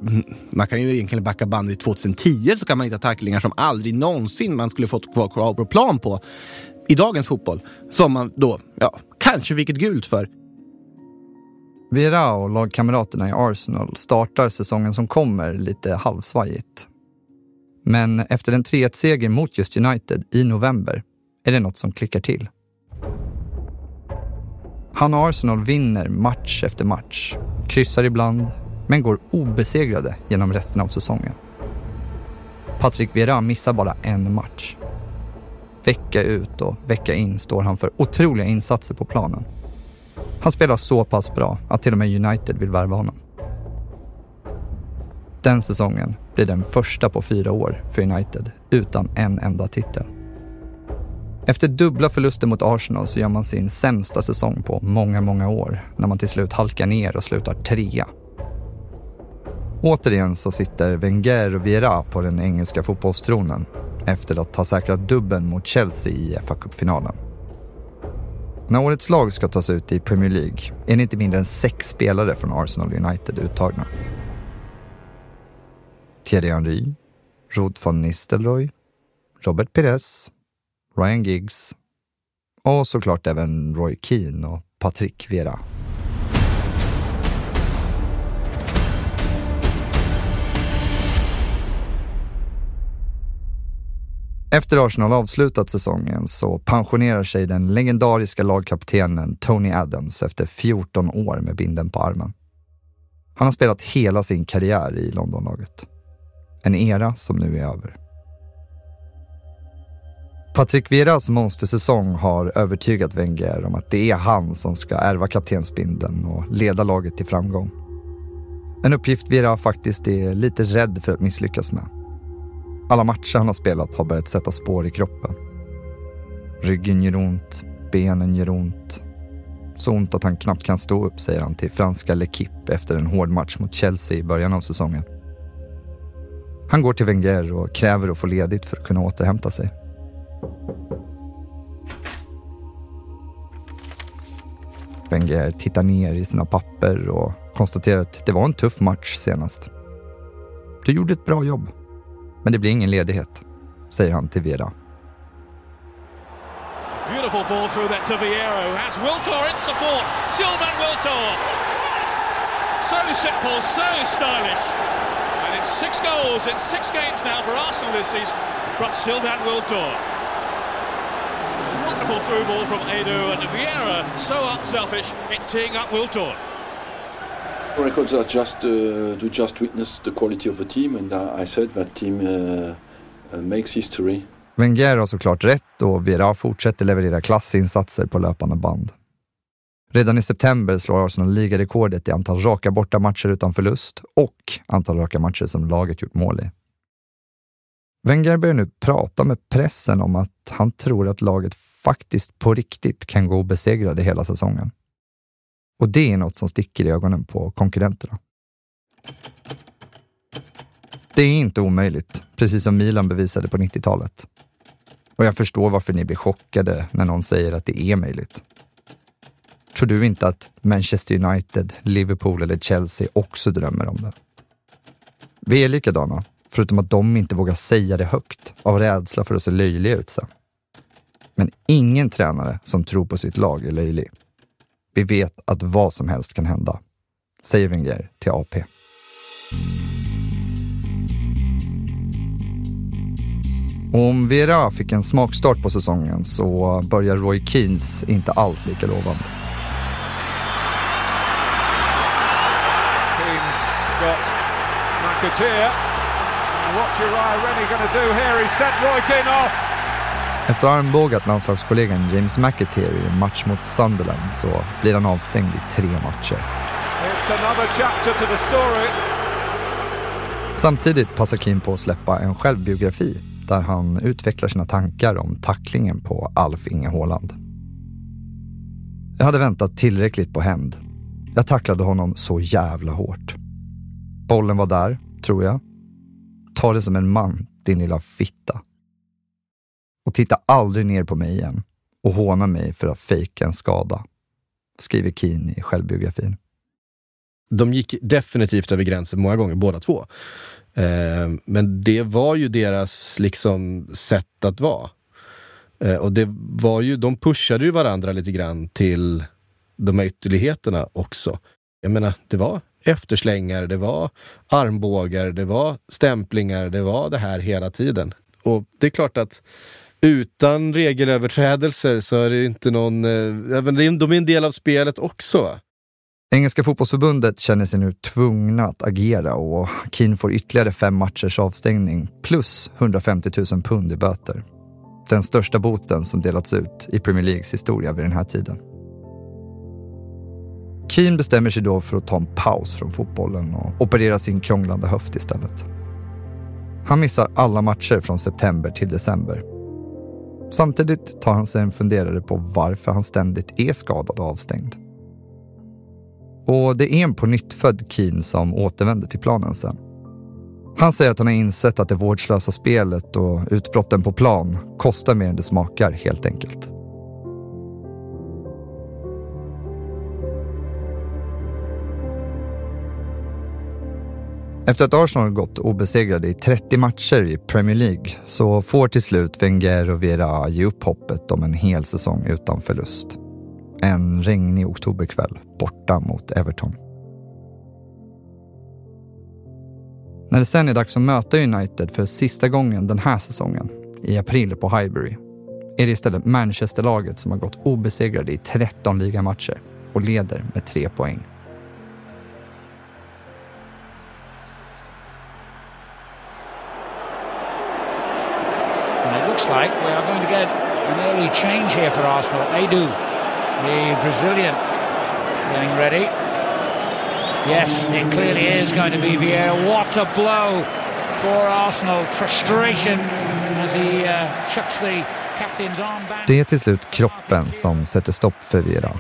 man kan ju egentligen backa bandet 2010 så kan man hitta tacklingar som aldrig någonsin man skulle fått kvar krav på plan på i dagens fotboll. Som man då, ja, kanske fick ett gult för. Vera och lagkamraterna i Arsenal startar säsongen som kommer lite halvsvajigt. Men efter en 3-1-seger mot just United i november är det något som klickar till. Han och Arsenal vinner match efter match, kryssar ibland, men går obesegrade genom resten av säsongen. Patrick Vieira missar bara en match. Vecka ut och vecka in står han för otroliga insatser på planen. Han spelar så pass bra att till och med United vill värva honom. Den säsongen blir den första på fyra år för United utan en enda titel. Efter dubbla förluster mot Arsenal så gör man sin sämsta säsong på många, många år när man till slut halkar ner och slutar trea. Återigen så sitter Wenger och Vieira på den engelska fotbollstronen efter att ha säkrat dubben mot Chelsea i FA-cupfinalen. När årets lag ska tas ut i Premier League är det inte mindre än sex spelare från Arsenal United uttagna. Thierry Henry, Ruud van Nistelrooy, Robert Pires, Ryan Giggs och såklart även Roy Keane och Patrick Vera. Efter Arsenal avslutat säsongen så pensionerar sig den legendariska lagkaptenen Tony Adams efter 14 år med binden på armen. Han har spelat hela sin karriär i Londonlaget. En era som nu är över. Patrik Vieras monstersäsong har övertygat Wenger om att det är han som ska ärva kaptensbindeln och leda laget till framgång. En uppgift Viera faktiskt är lite rädd för att misslyckas med. Alla matcher han har spelat har börjat sätta spår i kroppen. Ryggen gör ont, benen gör ont. Så ont att han knappt kan stå upp, säger han till franska L'Equipe efter en hård match mot Chelsea i början av säsongen. Han går till Wenger och kräver att få ledigt för att kunna återhämta sig. Wenger tittar ner i sina papper och konstaterar att det var en tuff match senast. Du gjorde ett bra jobb, men det blir ingen ledighet, säger han till Vera. Beautiful ball through that to Vieira who has Wiltor in support. Sylvan Wiltor. So simple, so stylish. And it's six goals in six games now for Arsenal this season from Sylvan Wiltor wonderful through ball from Edu and Vieira so unselfish in teeing up Wiltor. Records are just uh, to just witness the quality of the team and uh, I said that team uh, uh, makes history. Wenger har såklart rätt och Vieira fortsätter leverera klassinsatser på löpande band. Redan i september slår Arsenal ligarekordet i antal raka bortamatcher utan förlust och antal raka matcher som laget gjort mål i. Wenger börjar nu prata med pressen om att han tror att laget faktiskt på riktigt kan gå obesegrade hela säsongen. Och det är något som sticker i ögonen på konkurrenterna. Det är inte omöjligt, precis som Milan bevisade på 90-talet. Och jag förstår varför ni blir chockade när någon säger att det är möjligt. Tror du inte att Manchester United, Liverpool eller Chelsea också drömmer om det? Vi är likadana, förutom att de inte vågar säga det högt av rädsla för att se löjliga ut sen. Men ingen tränare som tror på sitt lag är löjlig. Vi vet att vad som helst kan hända, säger Wenger till AP. Om Vera fick en smakstart på säsongen så börjar Roy Keens inte alls lika lovande. Keane got McAteer. What's Uriah Rennie going to do here? Roy Keane off. Efter armbågat landslagskollegan James McAteer i en match mot Sunderland så blir han avstängd i tre matcher. Samtidigt passar Keane på att släppa en självbiografi där han utvecklar sina tankar om tacklingen på Alf Inge Haaland. Jag hade väntat tillräckligt på hämnd. Jag tacklade honom så jävla hårt. Bollen var där, tror jag. Ta det som en man, din lilla fitta. Och titta aldrig ner på mig igen och håna mig för att fejka en skada, skriver Keen i självbiografin. De gick definitivt över gränsen många gånger, båda två. Eh, men det var ju deras liksom sätt att vara. Eh, och det var ju, de pushade ju varandra lite grann till de här ytterligheterna också. Jag menar, det var efterslängar, det var armbågar, det var stämplingar, det var det här hela tiden. Och det är klart att utan regelöverträdelser så är det inte någon... Eh, de är en del av spelet också. Engelska fotbollsförbundet känner sig nu tvungna att agera och Keane får ytterligare fem matchers avstängning plus 150 000 pund i böter. Den största boten som delats ut i Premier Leagues historia vid den här tiden. Keane bestämmer sig då för att ta en paus från fotbollen och operera sin krånglande höft istället. Han missar alla matcher från september till december. Samtidigt tar han sig en funderare på varför han ständigt är skadad och avstängd. Och det är en på nytt född Keen som återvänder till planen sen. Han säger att han har insett att det vårdslösa spelet och utbrotten på plan kostar mer än det smakar helt enkelt. Efter att Arsenal gått obesegrade i 30 matcher i Premier League så får till slut Wenger och Vera ge upp hoppet om en hel säsong utan förlust. En regnig oktoberkväll borta mot Everton. När det sen är dags att möta United för sista gången den här säsongen, i april på Highbury, är det istället Manchesterlaget som har gått obesegrade i 13 ligamatcher och leder med tre poäng. Looks like we are going to get an early change here for Arsenal. Edu, the Brazilian, getting ready. Yes, it clearly is going to be Vieira. What a blow for Arsenal. Frustration as he uh, chucks the captain's armband. Det är till slut kroppen som sätter stopp för Vieira.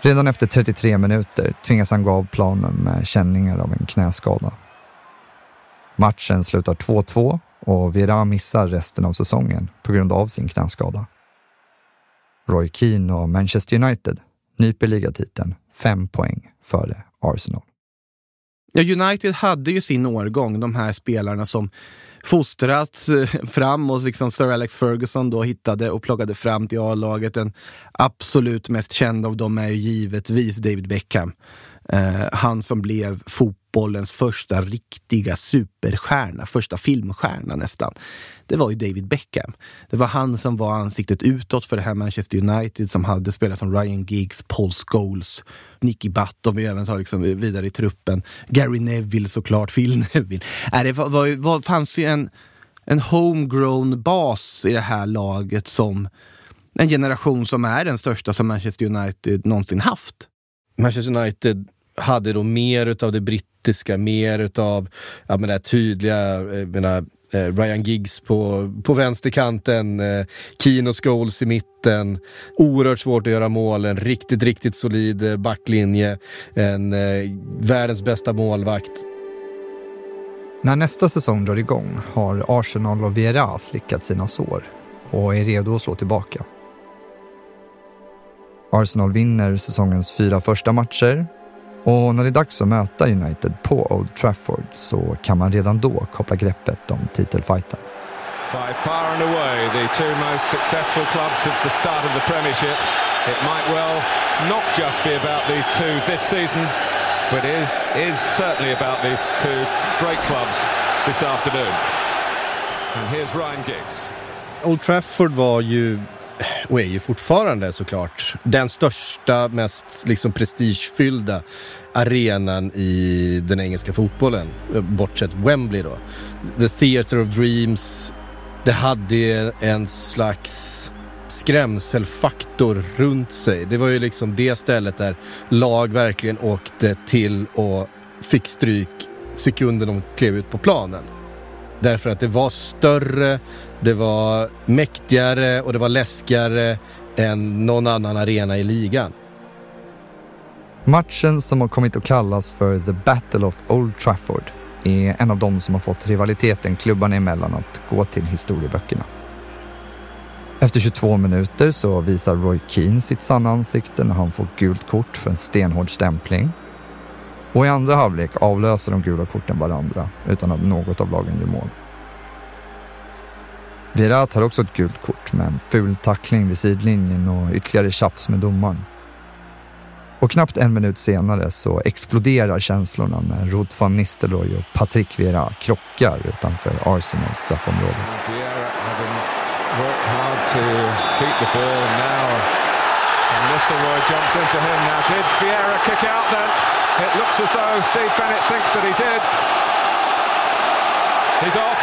Redan efter 33 minuter tvingas han gå av planen med känningar av en knäskada. Matchen slutar 2-2 och Vera missar resten av säsongen på grund av sin knäskada. Roy Keane och Manchester United nyper ligatiteln fem poäng före Arsenal. Ja, United hade ju sin årgång, de här spelarna som fostrats eh, fram och liksom Sir Alex Ferguson då hittade och plockade fram till A-laget. Den absolut mest kända av dem är ju givetvis David Beckham. Eh, han som blev fotbollens första riktiga superstjärna, första filmstjärna nästan. Det var ju David Beckham. Det var han som var ansiktet utåt för det här Manchester United som hade spelare som Ryan Giggs, Paul Scholes, Nicky Butt om vi även tar liksom vidare i truppen. Gary Neville såklart, Phil Neville. Äh, det var, var, var, fanns ju en, en homegrown bas i det här laget som en generation som är den största som Manchester United någonsin haft. Manchester United hade då mer utav det brittiska, mer utav ja, men det tydliga, eh, jag menar, eh, Ryan Giggs på, på vänsterkanten, eh, Keane och Scholes i mitten. Oerhört svårt att göra mål, en riktigt, riktigt solid eh, backlinje, en eh, världens bästa målvakt. När nästa säsong drar igång har Arsenal och Vieira slickat sina sår och är redo att slå tillbaka. Arsenal vinner säsongens fyra första matcher och när det är dags att möta United på Old Trafford så kan man redan då koppla greppet om titelfighten. By far and away the two most successful clubs since the start of the Premiership. It might well not just be about these two this season, but it is, is certainly about these two great clubs this afternoon. And here's Ryan Giggs. Old Trafford var ju, och är ju fortfarande såklart, den största, mest liksom prestigefyllda arenan i den engelska fotbollen. Bortsett Wembley då. The Theatre of Dreams. Det hade en slags skrämselfaktor runt sig. Det var ju liksom det stället där lag verkligen åkte till och fick stryk sekunden de klev ut på planen. Därför att det var större, det var mäktigare och det var läskigare än någon annan arena i ligan. Matchen som har kommit att kallas för The Battle of Old Trafford är en av de som har fått rivaliteten klubbarna emellan att gå till historieböckerna. Efter 22 minuter så visar Roy Keane sitt sanna ansikte när han får gult kort för en stenhård stämpling. Och i andra halvlek avlöser de gula korten varandra utan att något av lagen gör mål. Virat tar också ett gult kort med en ful tackling vid sidlinjen och ytterligare tjafs med domaren. Och knappt en minut senare så exploderar känslorna när Rod van Nistelrooy och Patrick Vera krockar utanför Arsenals straffområde. Worked It looks as though Steve Bennett thinks that he did. He's off.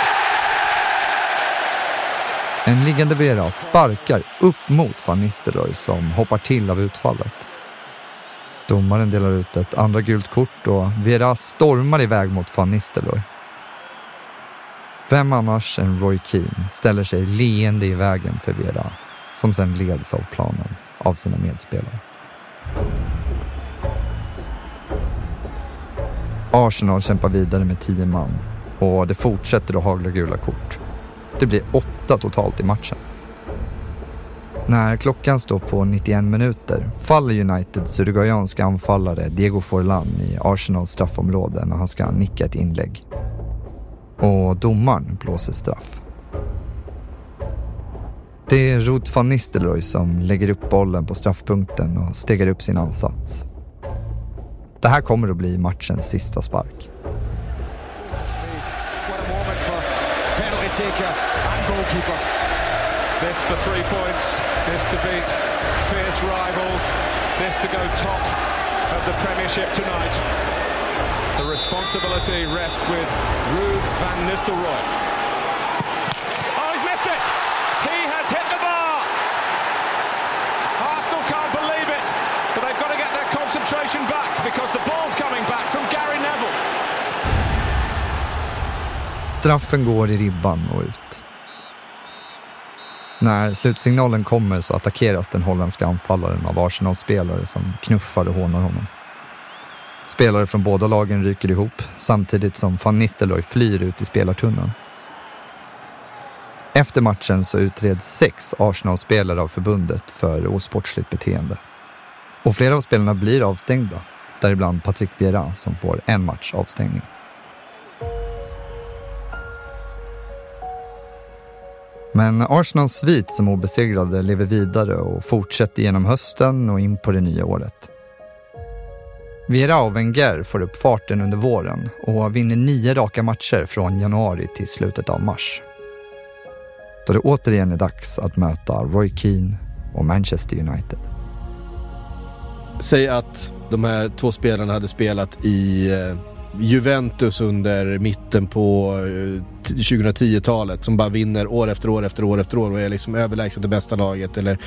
En liggande Vera sparkar upp mot van Nistelrooy som hoppar till av utfallet. Domaren delar ut ett andra gult kort och Vera stormar iväg mot van Nistelrooy. Vem annars än Roy Keane ställer sig leende i vägen för Vera som sen leds av planen av sina medspelare. Arsenal kämpar vidare med tio man och det fortsätter att hagla gula kort. Det blir åtta totalt i matchen. När klockan står på 91 minuter faller Uniteds uruguayanska anfallare Diego Forlan i Arsenals straffområde när han ska nicka ett inlägg. Och domaren blåser straff. Det är Ruud van Nistelrooy som lägger upp bollen på straffpunkten och stegar upp sin ansats. Det här kommer att bli matchens sista spark. Penalty taker and goalkeeper. This for three points. This to beat fierce rivals. This to go top of the Premiership tonight. The responsibility rests with Ruud van Nistelrooy. Possession back because the ball's coming back from Gary Neville. Straffen går i ribban och ut. När slutsignalen kommer så attackeras den holländska anfallaren av Arsenal-spelare som knuffar och hånar honom. Spelare från båda lagen ryker ihop samtidigt som van Nistelrooy flyr ut i spelartunneln. Efter matchen så utreds sex Arsenal-spelare av förbundet för osportsligt beteende. Och flera av spelarna blir avstängda, däribland Patrick Vieira som får en match avstängning. Men Arsenals svit som obesegrade lever vidare och fortsätter genom hösten och in på det nya året. Vera och Wenger får upp farten under våren och vinner nio raka matcher från januari till slutet av mars. Då det återigen är dags att möta Roy Keane och Manchester United. Säg att de här två spelarna hade spelat i eh, Juventus under mitten på eh, 2010-talet som bara vinner år efter år efter år efter år och är liksom överlägset det bästa laget. Eller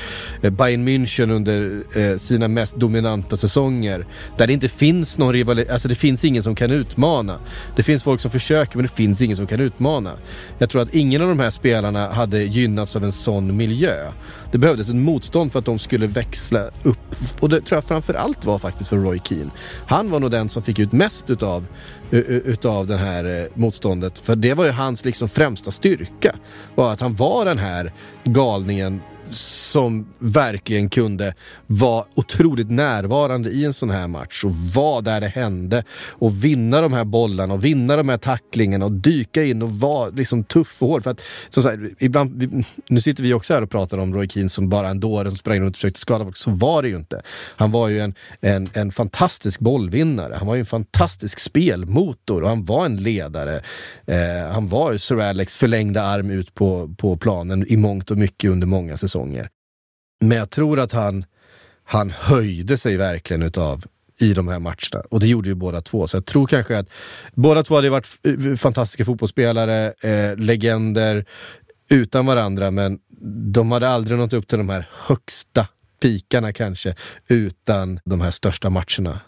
eh, Bayern München under eh, sina mest dominanta säsonger. Där det inte finns någon rivalitet, alltså det finns ingen som kan utmana. Det finns folk som försöker men det finns ingen som kan utmana. Jag tror att ingen av de här spelarna hade gynnats av en sån miljö. Det behövdes ett motstånd för att de skulle växla upp och det tror jag framförallt var faktiskt för Roy Keane. Han var nog den som fick ut mest utav, utav det här eh, motståndet för det var ju han hans liksom främsta styrka. Var att han var den här galningen som verkligen kunde vara otroligt närvarande i en sån här match och vara där det hände och vinna de här bollarna och vinna de här tacklingarna och dyka in och vara liksom tuff och hård. För att, som sagt, ibland, nu sitter vi också här och pratar om Roy Keane som bara en dåre som sprang runt och försökte skada folk. Så var det ju inte. Han var ju en, en, en fantastisk bollvinnare. Han var ju en fantastisk spelmotor och han var en ledare. Eh, han var ju Sir Alex förlängda arm ut på, på planen i mångt och mycket under många säsonger. Men jag tror att han, han höjde sig verkligen utav i de här matcherna. Och det gjorde ju båda två. Så jag tror kanske att båda två hade varit eh, fantastiska fotbollsspelare, eh, legender utan varandra, men de hade aldrig nått upp till de här högsta pikarna kanske, utan de här största matcherna.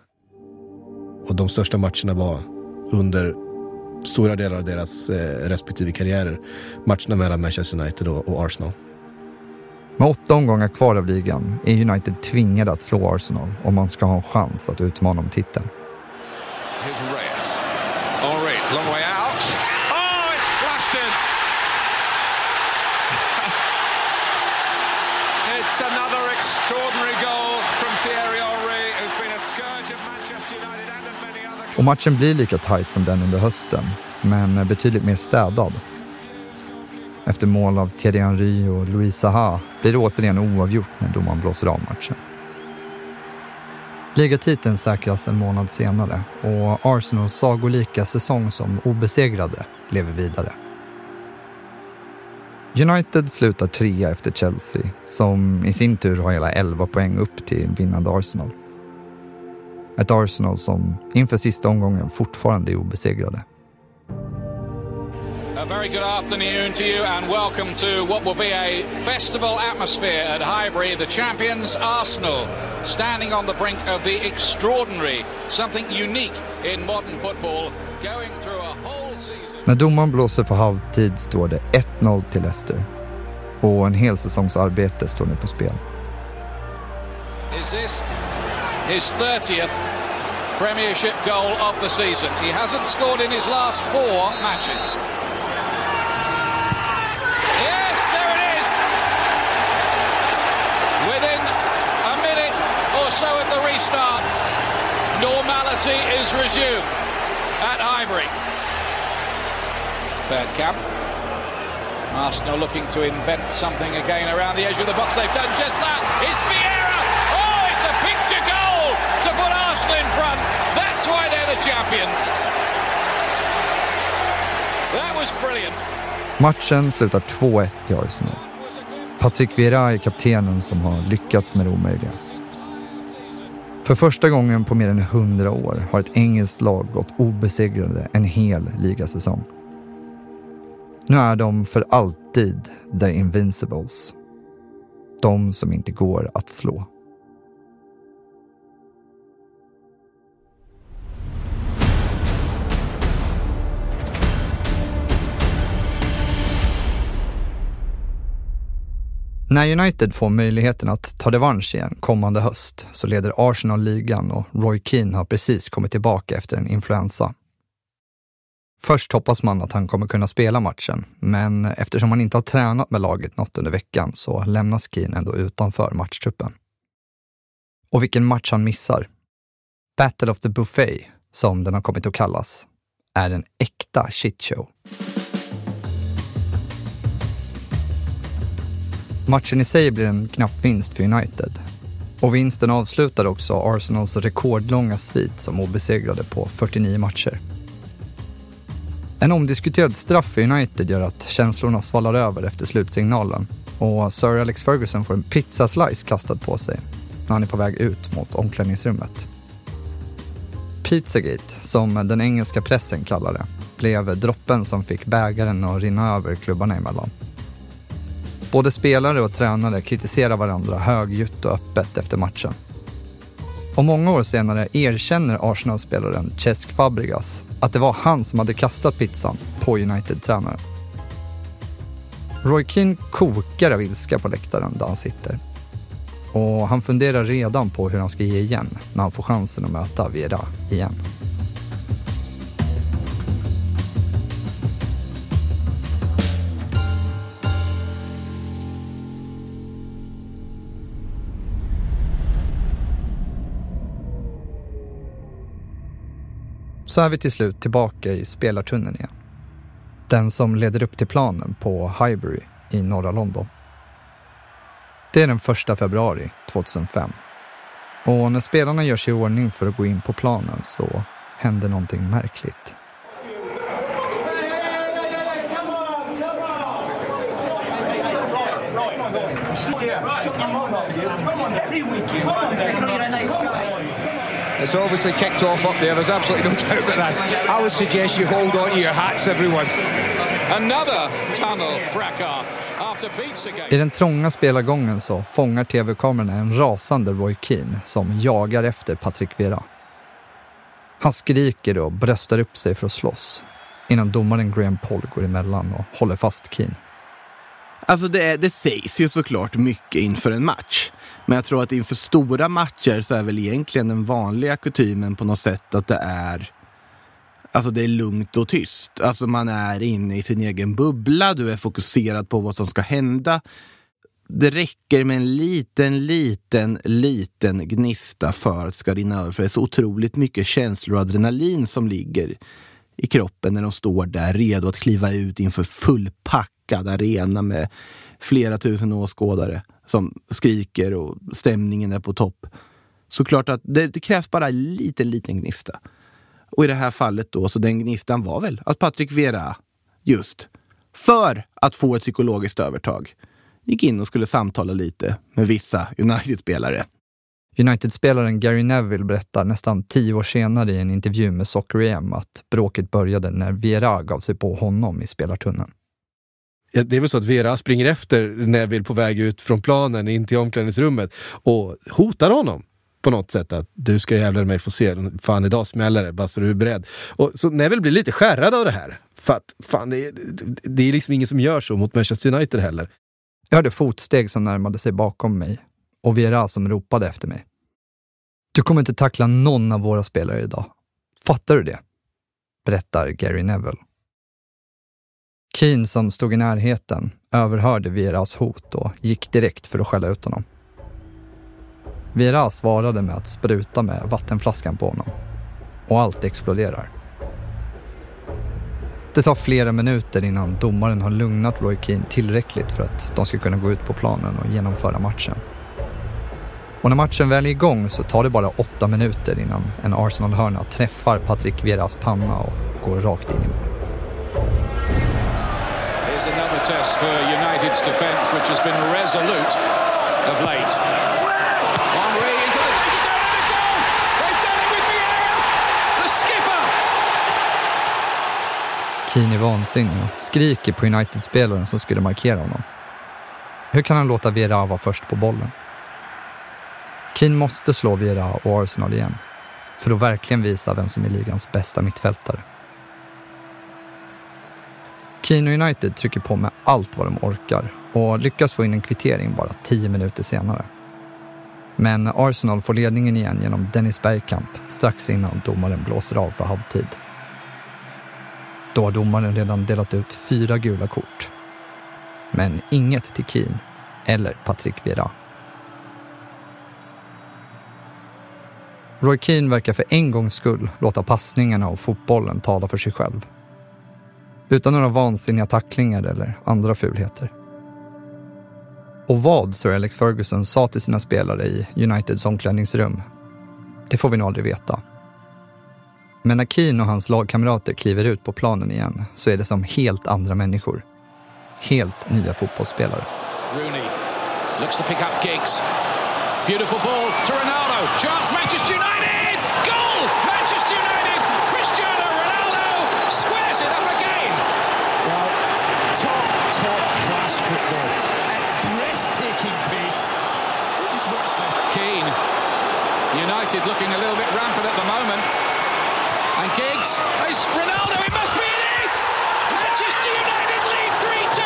Och de största matcherna var under stora delar av deras eh, respektive karriärer. Matcherna mellan Manchester United och, och Arsenal. Med åtta omgångar kvar av ligan är United tvingade att slå Arsenal om man ska ha en chans att utmana om titeln. Oh. Och matchen blir lika tight som den under hösten, men betydligt mer städad. Efter mål av Thierry Henry och Louis Saha blir det återigen oavgjort när domaren blåser av matchen. Ligatiteln säkras en månad senare och Arsenals sagolika säsong som obesegrade lever vidare. United slutar trea efter Chelsea som i sin tur har hela 11 poäng upp till vinnande Arsenal. Ett Arsenal som inför sista omgången fortfarande är obesegrade. A very good afternoon to you and welcome to what will be a festival atmosphere at Highbury. The champions Arsenal standing on the brink of the extraordinary, something unique in modern football, going through a whole season. När domaren blåser för halvtid står det 1-0 till Leicester och en hel säsongs arbete står nu på spel. Is this his 30th Premiership goal of the season? He hasn't scored in his last four matches. So at the restart, normality is resumed at Highbury. Bergkamp. Arsenal looking to invent something again around the edge of the box. They've done just that. It's Vieira. Oh, it's a picture goal to put Arsenal in front. That's why they're the champions. That was brilliant. Matchen slutar 2-1 till Arsenal. Patrick Vieira är kaptenen som har lyckats med det omöjliga. För första gången på mer än 100 år har ett engelskt lag gått obesegrade en hel ligasäsong. Nu är de för alltid The Invincibles. De som inte går att slå. När United får möjligheten att ta revansch igen kommande höst så leder Arsenal ligan och Roy Keane har precis kommit tillbaka efter en influensa. Först hoppas man att han kommer kunna spela matchen, men eftersom han inte har tränat med laget något under veckan så lämnas Keane ändå utanför matchtruppen. Och vilken match han missar. Battle of the Buffet, som den har kommit att kallas, är en äkta shitshow. Matchen i sig blir en knapp vinst för United. Och vinsten avslutar också Arsenals rekordlånga svit som obesegrade på 49 matcher. En omdiskuterad straff för United gör att känslorna svallar över efter slutsignalen och Sir Alex Ferguson får en pizzaslice kastad på sig när han är på väg ut mot omklädningsrummet. Pizzagate, som den engelska pressen kallar det, blev droppen som fick bägaren att rinna över klubbarna emellan. Både spelare och tränare kritiserar varandra högljutt och öppet efter matchen. Och många år senare erkänner Arsenal-spelaren Cesc Fabregas att det var han som hade kastat pizzan på United-tränaren. Roy Keane kokar av ilska på läktaren där han sitter. Och han funderar redan på hur han ska ge igen när han får chansen att möta Vera igen. Så är vi till slut tillbaka i spelartunneln igen. Den som leder upp till planen på Highbury i norra London. Det är den 1 februari 2005. Och när spelarna gör sig i ordning för att gå in på planen så händer någonting märkligt. It's obviously kicked off up there. There's absolutely no doubt about that. I would suggest you hold on to your hats, everyone. Another tunnel fracas. I den trånga spelargången så fångar tv-kamerorna en rasande Roy Keane som jagar efter Patrick Vieira. Han skriker och bröstar upp sig för att slåss innan domaren Graham Paul går emellan och håller fast Keane. Alltså det, det sägs ju såklart mycket inför en match. Men jag tror att inför stora matcher så är väl egentligen den vanliga kutymen på något sätt att det är Alltså det är lugnt och tyst. Alltså man är inne i sin egen bubbla, du är fokuserad på vad som ska hända. Det räcker med en liten, liten, liten gnista för att det ska rinna över. För det är så otroligt mycket känslor och adrenalin som ligger i kroppen när de står där redo att kliva ut inför fullpackad arena med flera tusen åskådare som skriker och stämningen är på topp. Såklart att det, det krävs bara en liten, liten gnista. Och i det här fallet då, så den gnistan var väl att Patrik Vera, just för att få ett psykologiskt övertag, gick in och skulle samtala lite med vissa United-spelare. United-spelaren Gary Neville berättar nästan tio år senare i en intervju med Soccer EM att bråket började när Vera gav sig på honom i spelartunneln. Det är väl så att Vera springer efter Neville på väg ut från planen in till omklädningsrummet och hotar honom på något sätt att du ska jävlar mig få se, fan idag smäller det, bara så du är beredd. Och, så Neville blir lite skärrad av det här. För att fan, det, det är liksom ingen som gör så mot Manchester United heller. Jag hörde fotsteg som närmade sig bakom mig och Vera som ropade efter mig. Du kommer inte tackla någon av våra spelare idag. Fattar du det? Berättar Gary Neville. Keen, som stod i närheten överhörde Vieras hot och gick direkt för att skälla ut honom. Vira svarade med att spruta med vattenflaskan på honom. Och allt exploderar. Det tar flera minuter innan domaren har lugnat Roy Keane tillräckligt för att de ska kunna gå ut på planen och genomföra matchen. Och när matchen väl är igång så tar det bara åtta minuter innan en Arsenal-hörna träffar Patrick Vieras panna och går rakt in i mål. Here's test for United's defence, which has been resolute of late. Henry into the danger and a goal! They've done it with Vieira! The skipper! Keane är vansinnig och skriker på United-spelaren som skulle markera honom. Hur kan han låta Vieira vara först på bollen? Keane måste slå Vieira och Arsenal igen för att verkligen visa vem som är ligans bästa mittfältare. Kino United trycker på med allt vad de orkar och lyckas få in en kvittering bara tio minuter senare. Men Arsenal får ledningen igen genom Dennis Bergkamp strax innan domaren blåser av för halvtid. Då har domaren redan delat ut fyra gula kort. Men inget till Keane eller Patrick Vieira. Roy Keane verkar för en gångs skull låta passningarna och fotbollen tala för sig själv. Utan några vansinniga tacklingar eller andra fulheter. Och vad Sir Alex Ferguson sa till sina spelare i Uniteds omklädningsrum, det får vi nog aldrig veta. Men när Keane och hans lagkamrater kliver ut på planen igen så är det som helt andra människor. Helt nya fotbollsspelare. Rooney looks to pick up gigs. Beautiful ball to Ronaldo. Chance Manchester United! Goal! Manchester United! Cristiano Ronaldo squares it up again. Well, top, top class football at breathtaking pace. You just watch this. Keane. United looking a little bit rampant at the moment. And It's Ronaldo. It must be it is! Manchester United lead 3-2.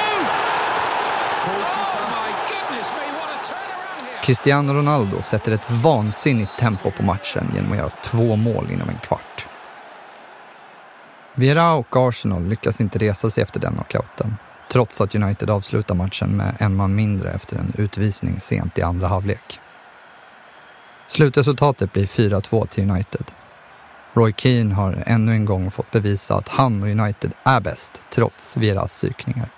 Oh my goodness me, what a turnaround here. Cristiano Ronaldo sätter ett vansinnigt tempo på matchen genom att göra två mål inom en kvart. Vieira och Arsenal lyckas inte resa sig efter den knockouten, trots att United avslutar matchen med en man mindre efter en utvisning sent i andra halvlek. Slutresultatet blir 4-2 till United. Roy Keane har ännu en gång fått bevisa att han och United är bäst trots Vieras psykningar.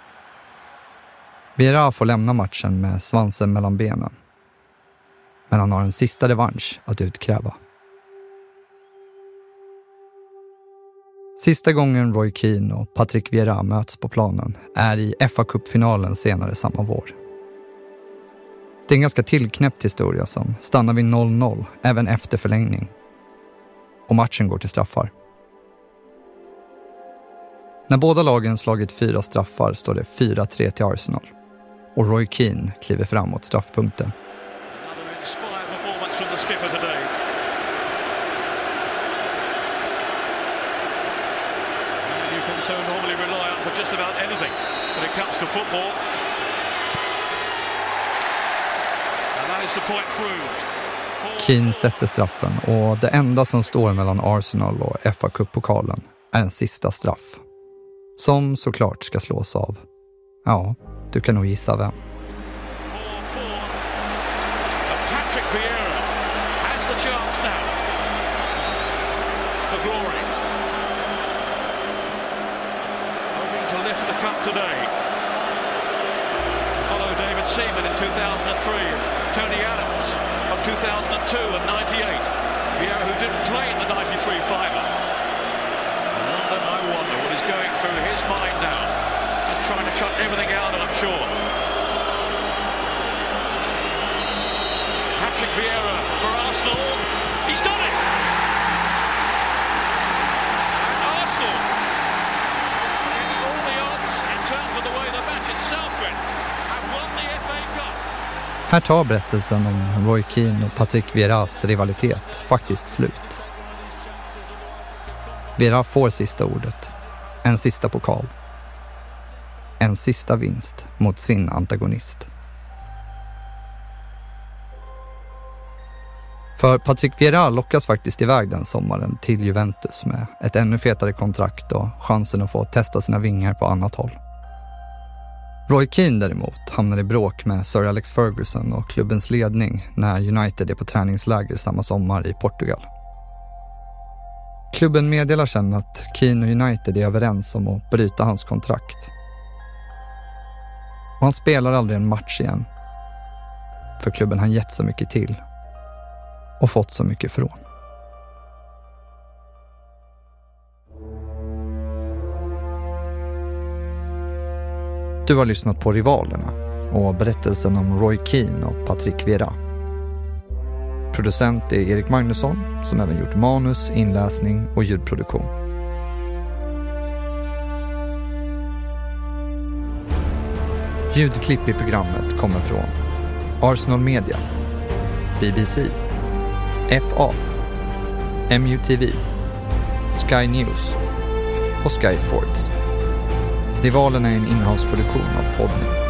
Viera får lämna matchen med svansen mellan benen. Men han har en sista revansch att utkräva. Sista gången Roy Keane och Patrick Vieira möts på planen är i fa kuppfinalen senare samma vår. Det är en ganska tillknäppt historia som stannar vid 0-0 även efter förlängning. Och matchen går till straffar. När båda lagen slagit fyra straffar står det 4-3 till Arsenal. Och Roy Keane kliver fram mot straffpunkten. football. And that is the point proved. Keane sätter straffen och det enda som står mellan Arsenal och fa Cup-pokalen är en sista straff. Som såklart ska slås av, ja, du kan nog gissa vem. Här tar berättelsen om Roy Keane och Patrick Vieras rivalitet faktiskt slut. Viera får sista ordet. En sista pokal. En sista vinst mot sin antagonist. För Patrick Vieira lockas faktiskt iväg den sommaren till Juventus med ett ännu fetare kontrakt och chansen att få testa sina vingar på annat håll. Roy Keane däremot hamnar i bråk med Sir Alex Ferguson och klubbens ledning när United är på träningsläger samma sommar i Portugal. Klubben meddelar sen att Keane och United är överens om att bryta hans kontrakt. Och han spelar aldrig en match igen. För klubben han gett så mycket till och fått så mycket från. Du har lyssnat på Rivalerna och berättelsen om Roy Keane och Patrick Vera. Producent är Erik Magnusson som även gjort manus, inläsning och ljudproduktion. Ljudklipp i programmet kommer från Arsenal Media, BBC, FA, MUTV, Sky News och Sky Sports. Rivalerna är en inhouseproduktion av Podme.